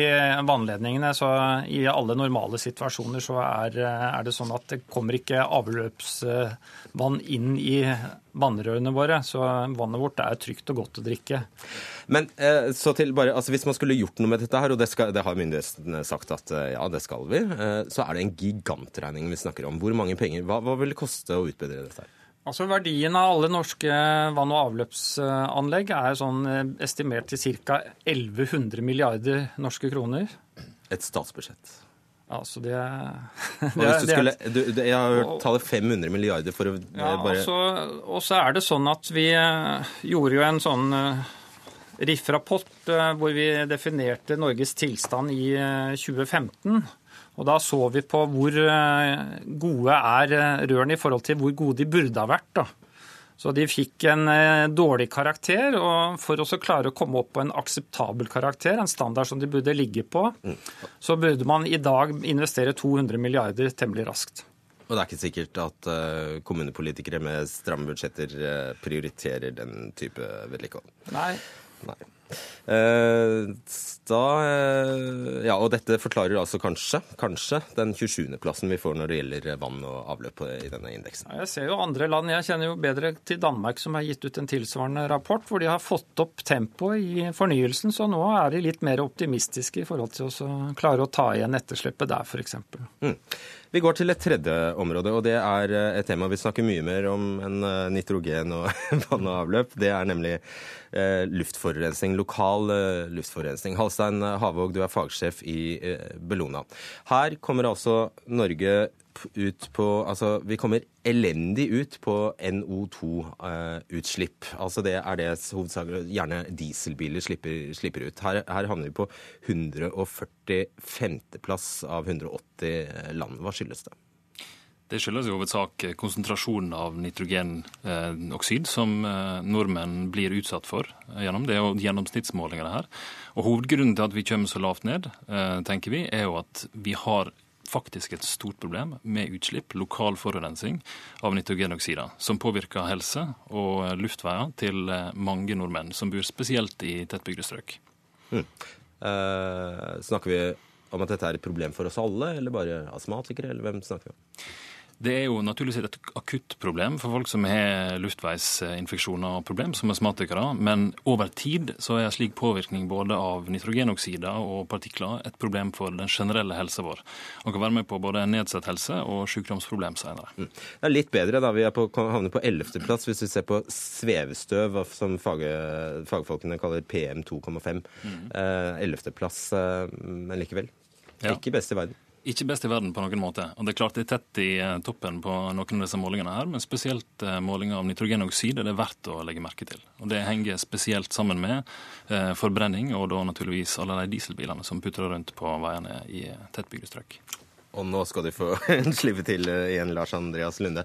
vannledningene. så I alle normale situasjoner så er, er det sånn at det kommer ikke avløpsvann inn i vannrørene våre. Så vannet vårt er trygt og godt å drikke. Men så til bare, altså Hvis man skulle gjort noe med dette her, og det, skal, det har myndighetene sagt at ja, det skal vi, så er det en gigantregning vi snakker om. Hvor mange penger? Hva, hva vil det koste å utbedre dette her? Altså Verdien av alle norske vann- og avløpsanlegg er sånn estimert til ca. 1100 milliarder norske kroner. Et statsbudsjett. Altså det, det, du skulle, du, Jeg har hørt tallet 500 milliarder for å ja, bare Og så er det sånn at vi gjorde jo en sånn RIF-rapport hvor vi definerte Norges tilstand i 2015. Og Da så vi på hvor gode er rørene i forhold til hvor gode de burde ha vært. da. Så de fikk en dårlig karakter, og for å klare å komme opp på en akseptabel karakter, en standard som de burde ligge på, så burde man i dag investere 200 milliarder temmelig raskt. Og det er ikke sikkert at kommunepolitikere med stramme budsjetter prioriterer den type vedlikehold? Nei. Nei. Eh, da, eh, ja, og dette forklarer altså kanskje, kanskje den 27.-plassen vi får når det gjelder vann og avløp i denne indeksen. Jeg ser jo andre land. Jeg kjenner jo bedre til Danmark, som har gitt ut en tilsvarende rapport, hvor de har fått opp tempoet i fornyelsen. Så nå er de litt mer optimistiske i forhold til å klare å ta igjen etterslepet der, f.eks. Mm. Vi går til et tredje område, og det er eh, et tema vi snakker mye mer om enn eh, nitrogen og vann og avløp. Det er nemlig eh, luftforurensning, lokal luftforurensning. Halstein Havåg, du er fagsjef i Bellona. Her kommer altså Norge ut på Altså, vi kommer elendig ut på NO2-utslipp. Uh, altså det er det hovedsakelig gjerne dieselbiler slipper, slipper ut. Her, her, havner vi på 145.-plass av 180 land. Hva skyldes det? Det skyldes i hovedsak konsentrasjonen av nitrogenoksid som eh, nordmenn blir utsatt for gjennom. Det jo gjennomsnittsmålinger her. Og Hovedgrunnen til at vi kommer så lavt ned, eh, tenker vi, er jo at vi har faktisk et stort problem med utslipp, lokal forurensning av nitrogenoksider, som påvirker helse og luftveier til eh, mange nordmenn som bor spesielt i tettbygde strøk. Mm. Eh, snakker vi om at dette er et problem for oss alle, eller bare astmatikere, eller hvem snakker vi om? Det er jo naturligvis et akutt problem for folk som har luftveisinfeksjoner og problem, som astmatikere. Men over tid så er en slik påvirkning både av nitrogenoksider og partikler et problem for den generelle helsa vår. Og kan være med på både nedsatt helse og sykdomsproblem senere. Mm. Det er litt bedre da vi er på, havner på ellevteplass hvis vi ser på svevestøv, som fag, fagfolkene kaller PM 2,5. Ellevteplass, mm. eh, eh, men likevel. Ja. Ikke best i verden. Ikke best i verden på noen måte. Og Det er klart det er tett i eh, toppen på noen av disse målingene her, men spesielt eh, målinger av nitrogenoksid er det verdt å legge merke til. Og Det henger spesielt sammen med eh, forbrenning, og da naturligvis alle de dieselbilene som putrer rundt på veiene i tettbygde strøk. Og nå skal du få slippe til igjen, Lars Andreas Lunde.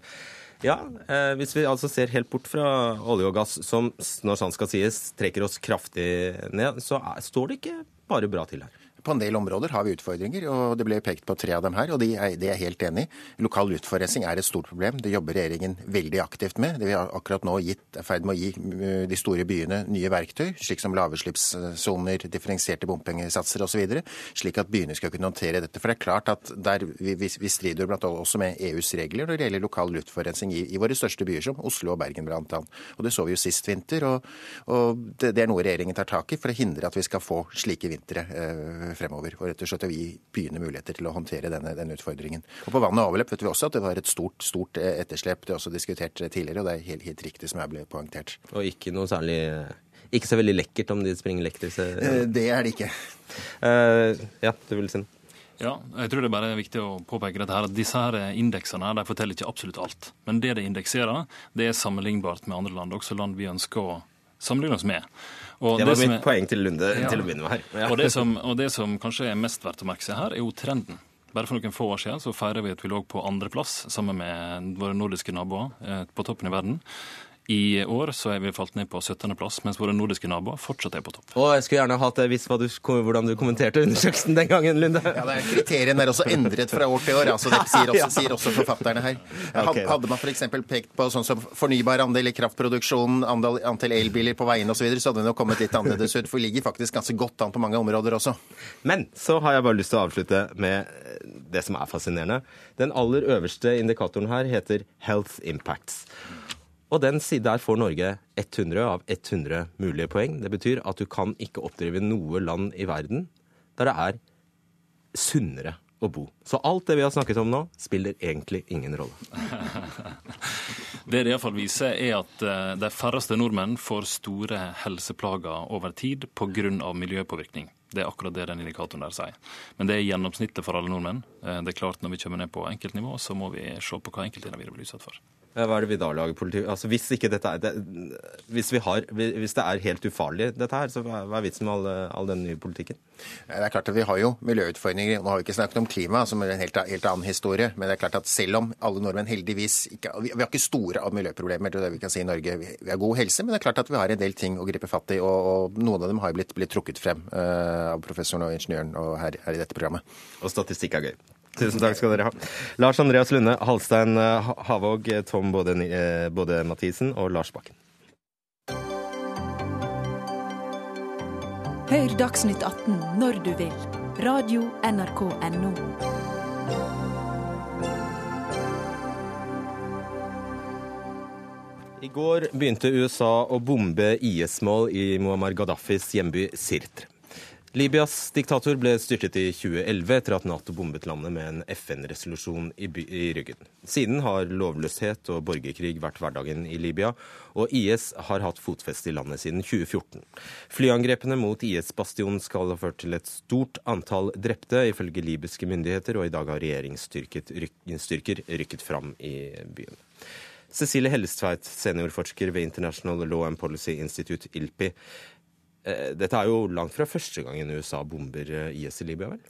Ja, eh, Hvis vi altså ser helt bort fra olje og gass, som når sant skal sies trekker oss kraftig ned, så er, står det ikke bare bra til her. På en del områder har vi utfordringer, og det ble pekt på tre av dem her, og de er, de er helt enig i. Lokal luftforurensning er et stort problem. Det jobber regjeringen veldig aktivt med. Det vi har akkurat nå gitt, er ferdig med å gi uh, de store byene nye verktøy, slik som lavutslippssoner, differensierte bompengesatser osv., slik at byene skal kunne håndtere dette. For det er klart at der vi, vi, strider blant annet også med EUs regler når det gjelder lokal luftforurensning i, i, våre største byer, som Oslo og Bergen bl.a. Det så vi jo sist vinter, og, og det, det, er noe regjeringen tar tak i for å hindre at vi skal få slike vintre. Uh, fremover. Og rett og slett å gi byene muligheter til å håndtere denne, denne, utfordringen. Og På vann og avløp vet vi også at det var et stort, stort eh, etterslep. Det er også diskutert tidligere, og det er helt, helt riktig som jeg ble poengtert. Og ikke noe særlig ikke så veldig lekkert om de springer lekter? Eh, det er det ikke. Uh, ja, du vil si noe? Ja, jeg tror det er bare viktig å påpeke dette her, at disse her indeksene de forteller ikke absolutt alt. Men det de indekserer, det er sammenlignbart med andre land, også land vi ønsker å sammenligne oss med. Og det var det mitt er, poeng til Lunde ja. til å begynne med her. Ja. Og, det som, og, det som, kanskje er mest verdt å merke seg her, er jo trenden. Bare for noen få år siden så feirer vi at vi lå på andreplass sammen med våre nordiske naboer eh, på toppen i verden. I år så er vi falt ned på 17.-plass, mens våre nordiske naboer fortsatt er på topp. Og jeg skulle gjerne hatt visst du, hvordan du kommenterte undersøkelsen den gangen, Lunde. Ja, det er Kriteriene er også endret fra år til år, altså det sier også, sier også forfatterne her. Hadde man f.eks. pekt på sånn som fornybar andel i kraftproduksjonen, antall elbiler på veiene osv., så, videre, så hadde det nok kommet litt annerledes ut. For vi ligger faktisk ganske godt an på mange områder også. Men så har jeg bare lyst til å avslutte med det som er fascinerende. Den aller øverste indikatoren her heter Health Impacts. Og den der får Norge 100 av 100 mulige poeng. Det betyr at du kan ikke oppdrive noe land i verden der det er sunnere å bo. Så alt det vi har snakket om nå, spiller egentlig ingen rolle. det det iallfall viser, er at eh, de færreste nordmenn får store helseplager over tid pga. miljøpåvirkning. Det er akkurat det den indikatoren der sier. Men det er gjennomsnittet for alle nordmenn. Eh, det er klart Når vi kommer ned på enkeltnivå, så må vi se på hva enkeltindivider blir utsatt for. Hva er det vi da lager politikk Altså, hvis, er, det, hvis, har, hvis, det er helt ufarlig, dette her, så hva er vitsen med all, all den nye politikken? Det er klart at Vi har jo miljøutfordringer. Nå har vi ikke snakket om klima, som er en helt, helt, annen historie. Men det er klart at selv om alle nordmenn heldigvis ikke Vi har ikke store miljøproblemer, det er det vi kan si i Norge. Vi har god helse, men det er klart at vi har en del ting å gripe fatt i. Og, og noen av dem har blitt, blitt trukket frem uh, av professoren og ingeniøren og her, her i dette programmet. Og statistikk er gøy. Tusen takk skal dere ha. Lars Andreas Lunde, Halstein eh, Havåg, Tom både, både Mathisen og Lars Bakken. Hør Dagsnytt 18 når du vil. Radio NRK Radio.nrk.no. I går begynte USA å bombe IS-mål i Muammar Gaddafis hjemby Sirtre. Libyas diktator ble styrtet i 2011 etter at Nato bombet landet med en FN-resolusjon i, i, ryggen. Siden har lovløshet og borgerkrig vært hverdagen i Libya, og IS har hatt fotfeste i landet siden 2014. Flyangrepene mot IS-bastionen skal ha ført til et stort antall drepte, ifølge libyske myndigheter, og i dag har regjeringsstyrker rykket fram i byen. Cecilie Hellestveit, seniorforsker ved International Law and Policy Institute, ILPI. Eh, dette er jo langt fra første gangen USA bomber eh, IS i Libya, vel?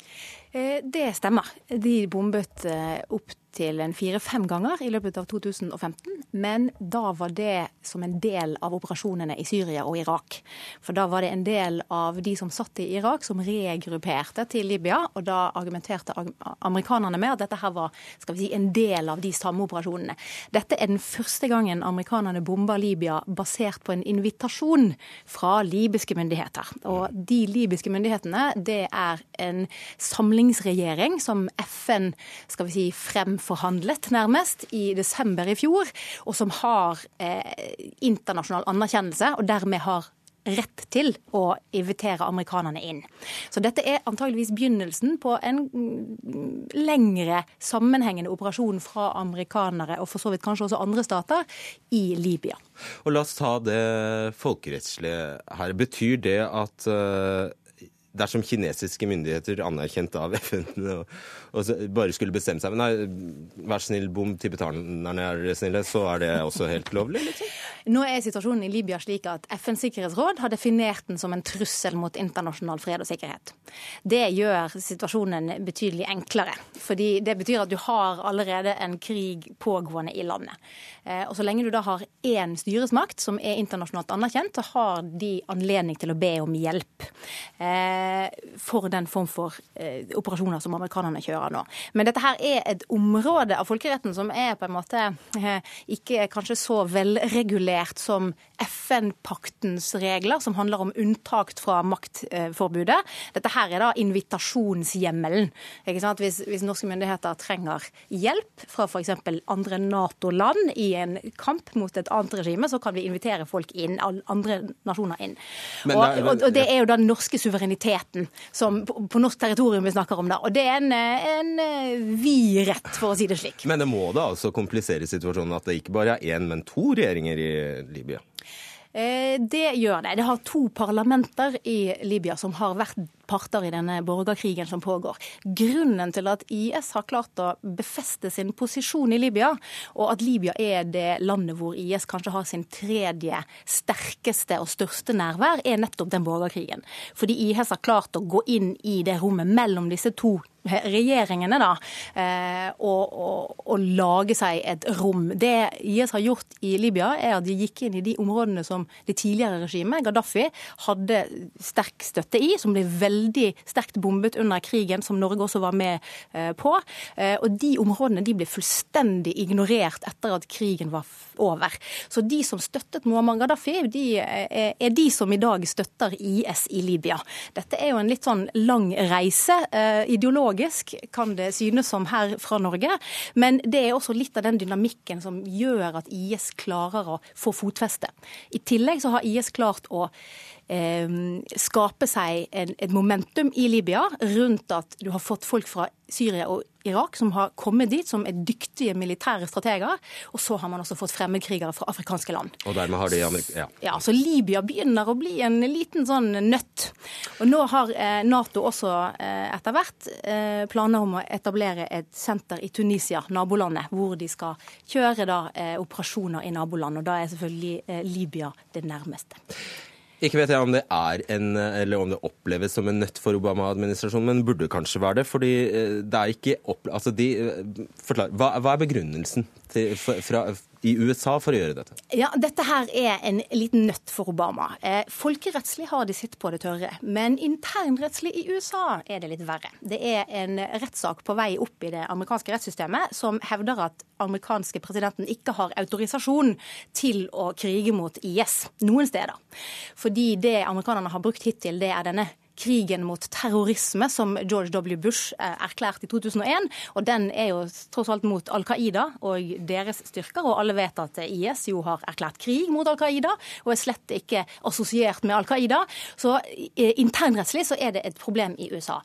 Eh, det stemmer. De bombet opp til en fire-fem ganger i løpet av 2015. Men da var det som en del av operasjonene i Syria og Irak. For da var det en del av de som satt i Irak som regrupperte til Libya. Og da argumenterte amerikanerne med at dette her var skal vi si, en del av de samme operasjonene. Dette er den første gangen amerikanerne bomber Libya basert på en invitasjon fra libyske myndigheter. Og de libyske myndighetene, det er en samlingsregjering som FN skal vi si, frem fremforhandlet, nærmest, i desember i fjor, og som har eh, internasjonal anerkjennelse, og dermed har rett til å invitere amerikanerne inn. Så dette er antageligvis begynnelsen på en mm, lengre sammenhengende operasjon fra amerikanere, og for så vidt kanskje også andre stater, i Libya. Og La oss ta det folkerettslige her. Betyr det at uh dersom kinesiske myndigheter anerkjent av FN og, og bare skulle bestemme seg Nei, vær snill, bom, tibetanerne er snille, så er det også helt lovlig? Liksom? Nå er situasjonen i Libya slik at FNs sikkerhetsråd har definert den som en trussel mot internasjonal fred og sikkerhet. Det gjør situasjonen betydelig enklere. fordi det betyr at du har allerede en krig pågående i landet. Eh, og så lenge du da har én styresmakt som er internasjonalt anerkjent, så har de anledning til å be om hjelp. Eh, for den form for eh, operasjoner som amerikanerne kjører nå. Men dette her er et område av folkeretten som er på en måte eh, ikke kanskje så velregulert som FN-paktens regler, som handler om unntak fra maktforbudet. Dette her er da invitasjonshjemmelen. Hvis, hvis, norske myndigheter trenger hjelp fra f.eks. andre Nato-land i en kamp mot et annet regime, så kan vi invitere folk inn, andre nasjoner inn. Og, og, og det er jo den norske suvereniteten som på, på norsk territorium vi snakker om da. Og det er en, en eh, vid rett, for å si det slik. Men det må da altså komplisere situasjonen at det ikke bare er én, men to regjeringer i Libya? Eh, det gjør det. Det har to parlamenter i Libya som har vært parter i denne borgerkrigen som pågår. Grunnen til at IS har klart å befeste sin posisjon i Libya, og at Libya er det landet hvor IS kanskje har sin tredje sterkeste og største nærvær, er nettopp den borgerkrigen. Fordi IS har klart å gå inn i det rommet mellom disse to regjeringene da, å, å, og, og, lage seg et rom. Det IS har gjort i Libya, er at de gikk inn i de områdene som det tidligere regimet, Gaddafi, hadde sterk støtte i, som ble veldig sterkt bombet under krigen, som Norge også var med eh, på. Eh, og de områdene de ble fullstendig ignorert etter at krigen var over. Så de som støttet Muammar Gaddafi, de eh, er de som i dag støtter IS i Libya. Dette er jo en litt sånn lang reise. Ideologisk kan det synes som her fra Norge, men det er også litt av den dynamikken som gjør at IS klarer å få fotfeste. I tillegg så har IS klart å Ehm, skape seg et momentum i Libya rundt at du har fått folk fra Syria og Irak som har kommet dit som er dyktige militære strateger. Og så har man også fått fremmedkrigere fra afrikanske land. Og dermed har de ja. ja, så Libya begynner å bli en liten sånn nøtt. Og nå har eh, Nato også eh, etter hvert eh, planer om å etablere et senter i Tunisia, nabolandet, hvor de skal kjøre da operasjoner i naboland. Og da er selvfølgelig Libya det nærmeste. Ikke vet jeg om det er en, eller om det oppleves som en nøtt for Obama-administrasjonen, men burde kanskje være det. fordi eh, det er ikke opple altså de, eh, forklar, hva, hva, er begrunnelsen til, fra, i USA for å gjøre dette? Ja, Dette her er en liten nøtt for Obama. Eh, folkerettslig har de sitt på det tørre, men internrettslig i USA er det litt verre. Det er en rettssak på vei opp i det amerikanske rettssystemet som hevder at amerikanske presidenten ikke har autorisasjon til å krige mot IS noen steder. Fordi det amerikanerne har brukt hittil, det er denne krigen mot terrorisme som George W. Bush eh, erklærte i 2001. Og den er jo tross alt mot Al Qaida og deres styrker. Og alle vet at IS jo har erklært krig mot Al Qaida og er slett ikke assosiert med Al Qaida. Så eh, internrettslig så er det et problem i USA.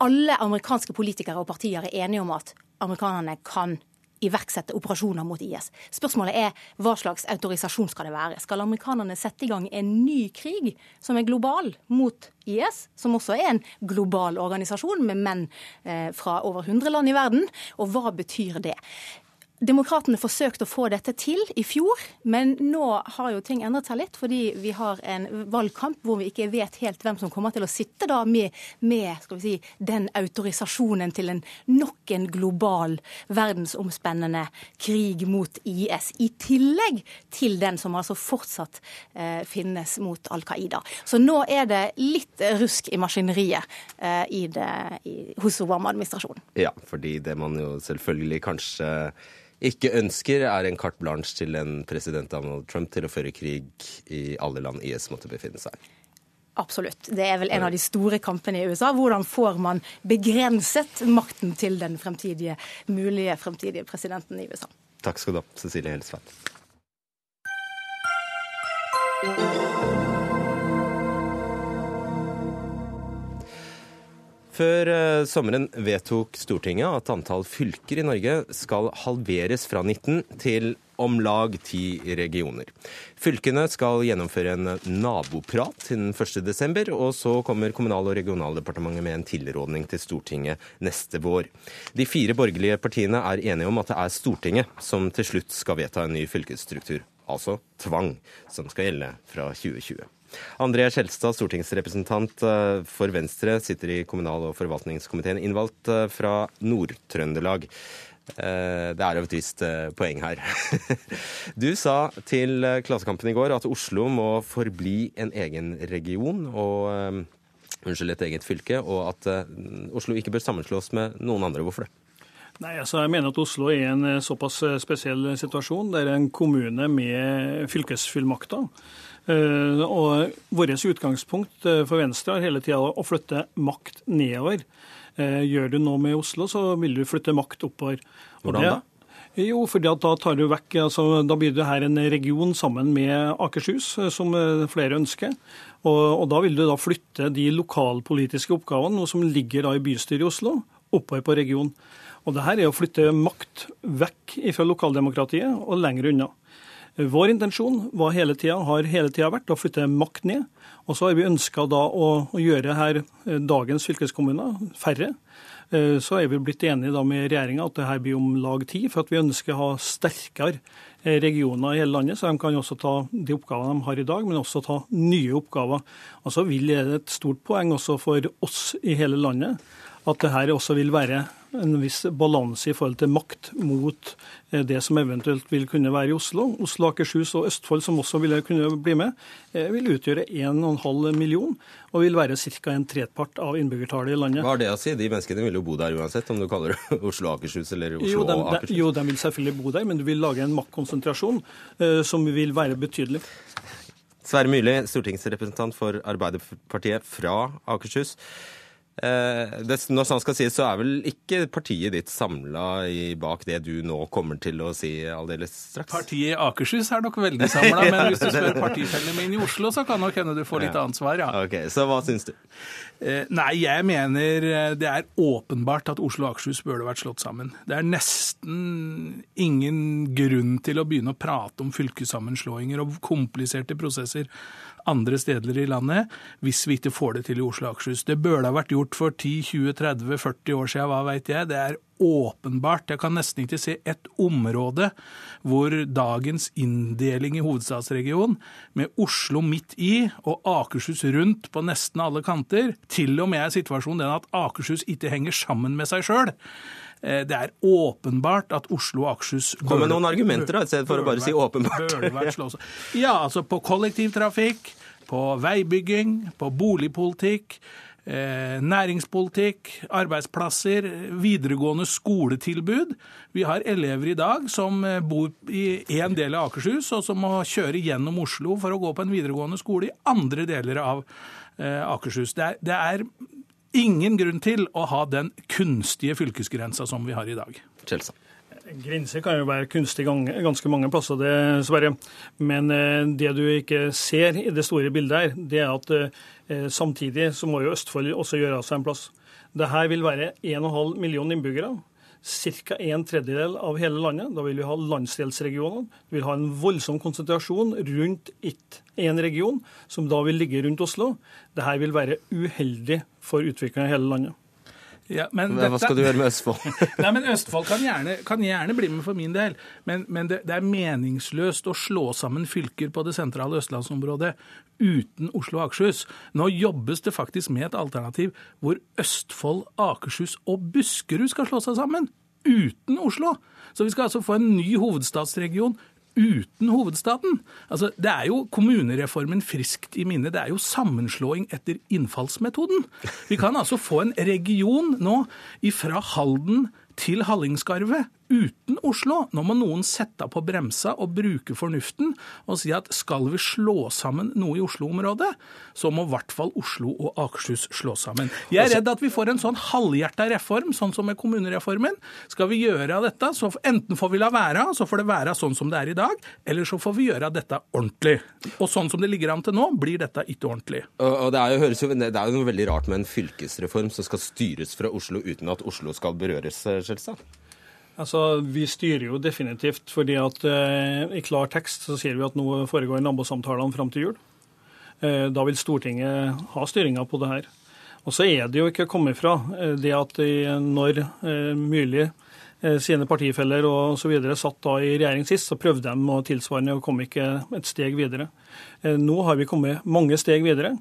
Alle amerikanske politikere og partier er enige om at amerikanerne kan iverksette operasjoner mot IS. Spørsmålet er hva slags autorisasjon skal det være? Skal amerikanerne sette i gang en ny krig som er global mot IS, som også er en global organisasjon med menn eh, fra over 100 land i verden? Og hva betyr det? Demokratene forsøkte å få dette til i fjor, men nå har jo ting endret seg litt. Fordi vi har en valgkamp hvor vi ikke vet helt hvem som kommer til å sitte da med, med si, den autorisasjonen til en nok en global, verdensomspennende krig mot IS. I tillegg til den som altså fortsatt eh, finnes mot Al Qaida. Så nå er det litt rusk i maskineriet eh, i det, i, hos Obama-administrasjonen. Ja, fordi det man jo selvfølgelig kanskje ikke ønsker, er en carte blanche til en president Donald Trump til å føre krig i alle land IS måtte befinne seg. Absolutt. Det er vel en av de store kampene i USA. Hvordan får man begrenset makten til den fremtidige, mulige fremtidige presidenten i USA? Takk skal du ha, Cecilie Helsveit. Før eh, sommeren vedtok Stortinget at antall fylker i Norge skal halveres fra 19 til om lag ti regioner. Fylkene skal gjennomføre en naboprat innen 1.12., og så kommer Kommunal- og regionaldepartementet med en tilrådning til Stortinget neste vår. De fire borgerlige partiene er enige om at det er Stortinget som til slutt skal vedta en ny fylkesstruktur, altså tvang, som skal gjelde fra 2020. André Skjelstad, stortingsrepresentant eh, for Venstre, sitter i kommunal- og forvaltningskomiteen, innvalgt eh, fra Nord-Trøndelag. Eh, det er jo et visst poeng her. Du sa til Klassekampen i går at Oslo må forbli en egen region og unnskyld, et eget fylke, og at Oslo ikke bør sammenslås med noen andre. Hvorfor det? Nei, altså jeg mener at Oslo er i en såpass spesiell situasjon. Det er en kommune med fylkesfullmakter. Eh, og Vårt utgangspunkt eh, for Venstre er hele tida å flytte makt nedover. Eh, gjør du noe med Oslo, så vil du flytte makt oppover. Hvordan da? Jo, for da tar du vekk, altså, da blir det her en region sammen med Akershus, som flere ønsker. Og, og Da vil du da flytte de lokalpolitiske oppgavene, noe som ligger da i bystyret i Oslo, oppover på regionen. Og det her er å flytte makt vekk fra lokaldemokratiet og lenger unna. Vår intensjon var hele tiden, har hele tida vært å flytte makt ned. Og så har vi ønska da å, å, gjøre her eh, dagens fylkeskommuner færre. Eh, så er vi blitt enige da med regjeringa at det her blir om lag ti, for at vi ønsker å ha sterkere eh, regioner i hele landet, så de kan også ta de oppgavene de har i dag, men også ta nye oppgaver. Og så vil det et stort poeng også for oss i hele landet at det her også vil være en viss balanse i forhold til makt mot eh, det som eventuelt vil kunne være i Oslo. Oslo, Akershus og Østfold, som også vil kunne bli med, eh, vil utgjøre 1,5 million og vil være ca. en tredpart av innbyggertallet i landet. Hva har det å si? De menneskene vil jo bo der uansett, om du kaller det Oslo, Akershus eller Oslo jo, de, og Akershus? Jo, de vil selvfølgelig bo der, men du vil lage en maktkonsentrasjon uh, som vil være betydelig. Sverre Myrli, stortingsrepresentant for Arbeiderpartiet fra Akershus. Eh, det, når sånn skal sies, så er vel ikke partiet ditt samla bak det du nå kommer til å si aldeles straks? Partiet i Akershus er nok veldig samla, men hvis du spør partifellene mine i Oslo, så kan nok hende du får litt ja. annet svar, ja. Ok, Så hva syns du? Eh, nei, jeg mener eh, det er åpenbart at Oslo og Akershus burde vært slått sammen. Det er nesten ingen grunn til å begynne å prate om fylkessammenslåinger og kompliserte prosesser andre steder i landet hvis vi ikke får det til i Oslo og Akershus. Det burde ha vært gjort for 10, 20, 30, 40 år siden, hva veit jeg. Det er åpenbart. Jeg kan nesten ikke se et område hvor dagens inndeling i hovedstadsregionen, med Oslo midt i og Akershus rundt på nesten alle kanter, til og med er situasjonen den at Akershus ikke henger sammen med seg sjøl. Eh, Det er åpenbart at Oslo og Akershus Kom med noen argumenter, da, i stedet for å bare si åpenbart. Ja, altså på kollektivtrafikk, på veibygging, på boligpolitikk, eh, næringspolitikk, arbeidsplasser, videregående skoletilbud. Vi har elever i dag som eh, bor i én del av Akershus, og som må kjøre gjennom Oslo for å gå på en videregående skole i andre deler av eh, Akershus. Det er, det er ingen grunn til å ha den kunstige fylkesgrensa som vi har i dag. Kjelsa. Grenser kan jo være kunstig ganske mange plasser, dessverre. Men eh, det du ikke ser i det store bildet her, det er at eh, samtidig så må jo Østfold også gjøre seg en plass. Det her vil være 1,5 million innbyggere. Ca. en tredjedel av hele landet. Da vil vi ha landsdelsregionene. Vi vil ha en voldsom konsentrasjon rundt én region, som da vil ligge rundt Oslo. Dette vil være uheldig for utvikling i hele landet. Ja, men Hva skal du gjøre med Østfold? Nei, men Østfold kan gjerne, kan gjerne bli med for min del, men, men det, det er meningsløst å slå sammen fylker på det sentrale østlandsområdet uten Oslo og Akershus. Nå jobbes det faktisk med et alternativ hvor Østfold, Akershus og Buskerud skal slå seg sammen uten Oslo. Så vi skal altså få en ny hovedstadsregion uten hovedstaden. Altså, det er jo kommunereformen friskt i minne. Det er jo sammenslåing etter innfallsmetoden. Vi kan altså få en region nå fra Halden til Hallingskarvet uten Oslo. Nå må noen sette på bremsa og bruke fornuften og si at skal vi slå sammen noe i Oslo-området, så må i hvert fall Oslo og Akershus slå sammen. Jeg er redd at vi får en sånn halvhjerta reform, sånn som med kommunereformen. Skal vi gjøre dette, så enten får vi la være, så får det være sånn som det er i dag, eller så får vi gjøre dette ordentlig. Og sånn som det ligger an til nå, blir dette ikke ordentlig. Og, og det, er jo, høres jo, det er jo noe veldig rart med en fylkesreform som skal styres fra Oslo uten at Oslo skal berøres, eh, Skjelstad. Altså, Vi styrer jo definitivt, fordi at eh, i klar tekst så sier vi at nå foregår nabosamtalene fram til jul. Eh, da vil Stortinget ha styringa på det her. Og så er det jo ikke kommet fra eh, det at når eh, Myrli sine partifeller og så videre satt da i regjering sist, så prøvde de å tilsvarende og kom ikke et steg videre. Eh, Nå har vi kommet mange steg videre.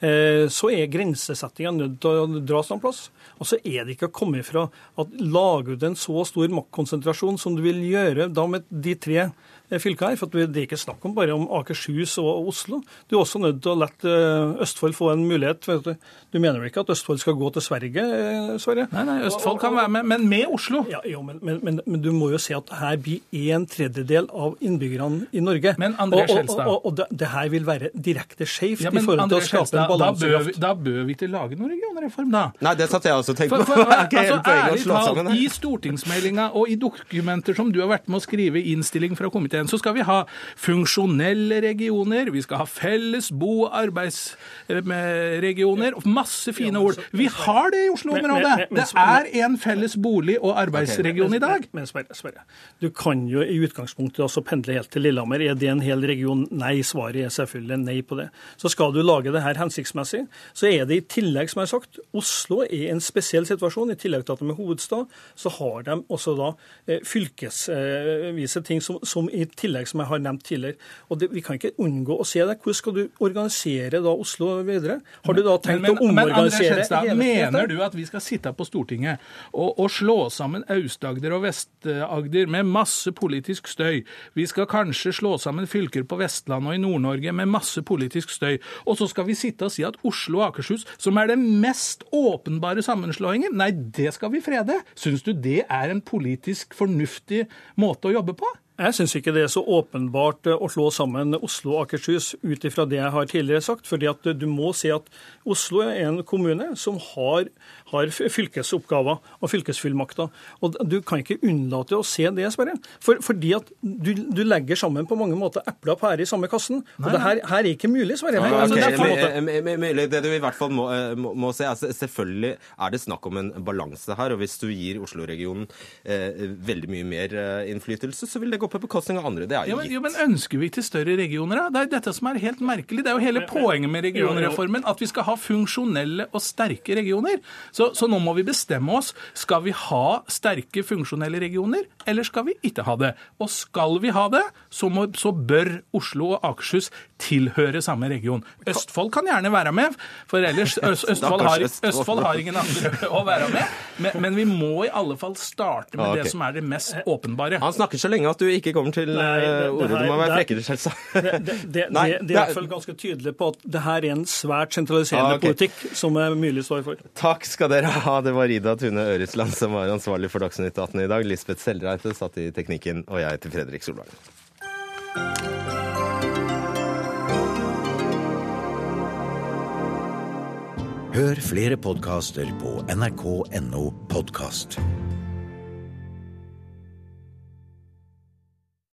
Eh, Så er grensesettinga nødt til å dras noen plass. Og så er det ikke å komme ifra at lager du en så stor maktkonsentrasjon som du vil gjøre da med de tre eh, fylkene her, for at det er ikke snakk om bare om Akershus og Oslo. Du er også nødt til å la eh, Østfold få en mulighet. vet Du Du mener vel ikke at Østfold skal gå til Sverige, eh, Sverre? Nei, nei, Østfold kan være med, men med Oslo. Ja, jo, men, men, men, men du må jo se at her blir en tredjedel av innbyggerne i Norge. Men André og, og, og, og det, det her vil være direkte skjevt Ja, i forhold forhold André til å skape Skjelstad, en da, bør vi, balansekraft. da bør vi ikke lage noen regionreform, da. Nei, det satt jeg også og tenkte på. for, altså, hele poenget å ærlig talt. I stortingsmeldinga og i dokumenter som du har vært med å skrive i innstilling fra komiteen, så skal vi ha funksjonelle regioner, vi skal ha felles bo- og arbeidsregioner, masse fine ord. Vi har det i Oslo-området! Det er en felles bolig- og arbeidsregion i dag. Men, Sverre, du kan jo i utgangspunktet også pendle helt til Lillehammer. Er det en hel region? Nei, svaret er selvfølgelig nei på det. Så skal du lage det her hensiktsmessig, så er det i tillegg, som jeg har sagt, Oslo er en spesiell situasjon. I tillegg til at de er hovedstad, så har de også da eh, fylkesvise ting som, som i tillegg, som jeg har nevnt tidligere. Og det, vi kan ikke unngå å se det. Hvordan skal du organisere da Oslo videre? Har du da tenkt men, men å omorganisere hele dette? mener du at vi skal sitte på Stortinget og, og slå sammen Aust-Agder og Vest-Agder med masse politisk støy? Vi skal kanskje slå sammen fylker på Vestlandet og i Nord-Norge med masse politisk støy. Og så skal vi sitte og si at Oslo og Akershus, som er den mest åpenbare sammenslåingen, nei, det skal vi frede. Syns du det er en politisk fornuftig måte å jobbe på? Jeg syns ikke det er så åpenbart eh, å slå sammen Oslo og Akershus ut ifra det jeg har tidligere sagt. fordi at du må se at Oslo er en kommune som har, har fylkesoppgaver og fylkesfullmakter. Og Du kan ikke unnlate å se det, Sverre. For, fordi at du, du legger sammen på mange måter epler og pærer i samme kassen. Og det her, her er ikke mulig, Sverre. Ja, Altså, det men- men- men- men Det du i hvert fall må, eh, må, må se, altså, selvfølgelig er det snakk om en balanse her. og Hvis du gir Oslo-regionen eh, veldig mye mer eh, innflytelse, så vil det gå gå på bekostning av andre. Det er jo gitt. Jo, men, ønsker vi til større regioner, da? Det er dette som er helt merkelig. Det er jo hele poenget med regionreformen. At vi skal ha funksjonelle og sterke regioner. Så, så nå må vi bestemme oss. Skal vi ha sterke, funksjonelle regioner, eller skal vi ikke ha det? Og skal vi ha det, så, må, så bør Oslo og Akershus tilhøre samme region. Østfold kan gjerne være med, for ellers Østfold har, Østfold har ingen andre å være med. Men, men, vi må i alle fall starte med ah, okay. det som er det mest åpenbare. Han snakker så lenge at du ikke kommer til eh, ordet. Du må være frekkere, selvsagt. Det, det, det, det, er i hvert fall ganske tydelig på at det her er en svært sentraliserende ah, okay. politikk som er mulig står for. Takk skal dere ha. Det var Ida Tune Øresland som var ansvarlig for Dagsnytt 18 i dag. Lisbeth Seldreite satt i teknikken, og jeg heter Fredrik Solvang. Hør flere podkaster på nrk.no podkast.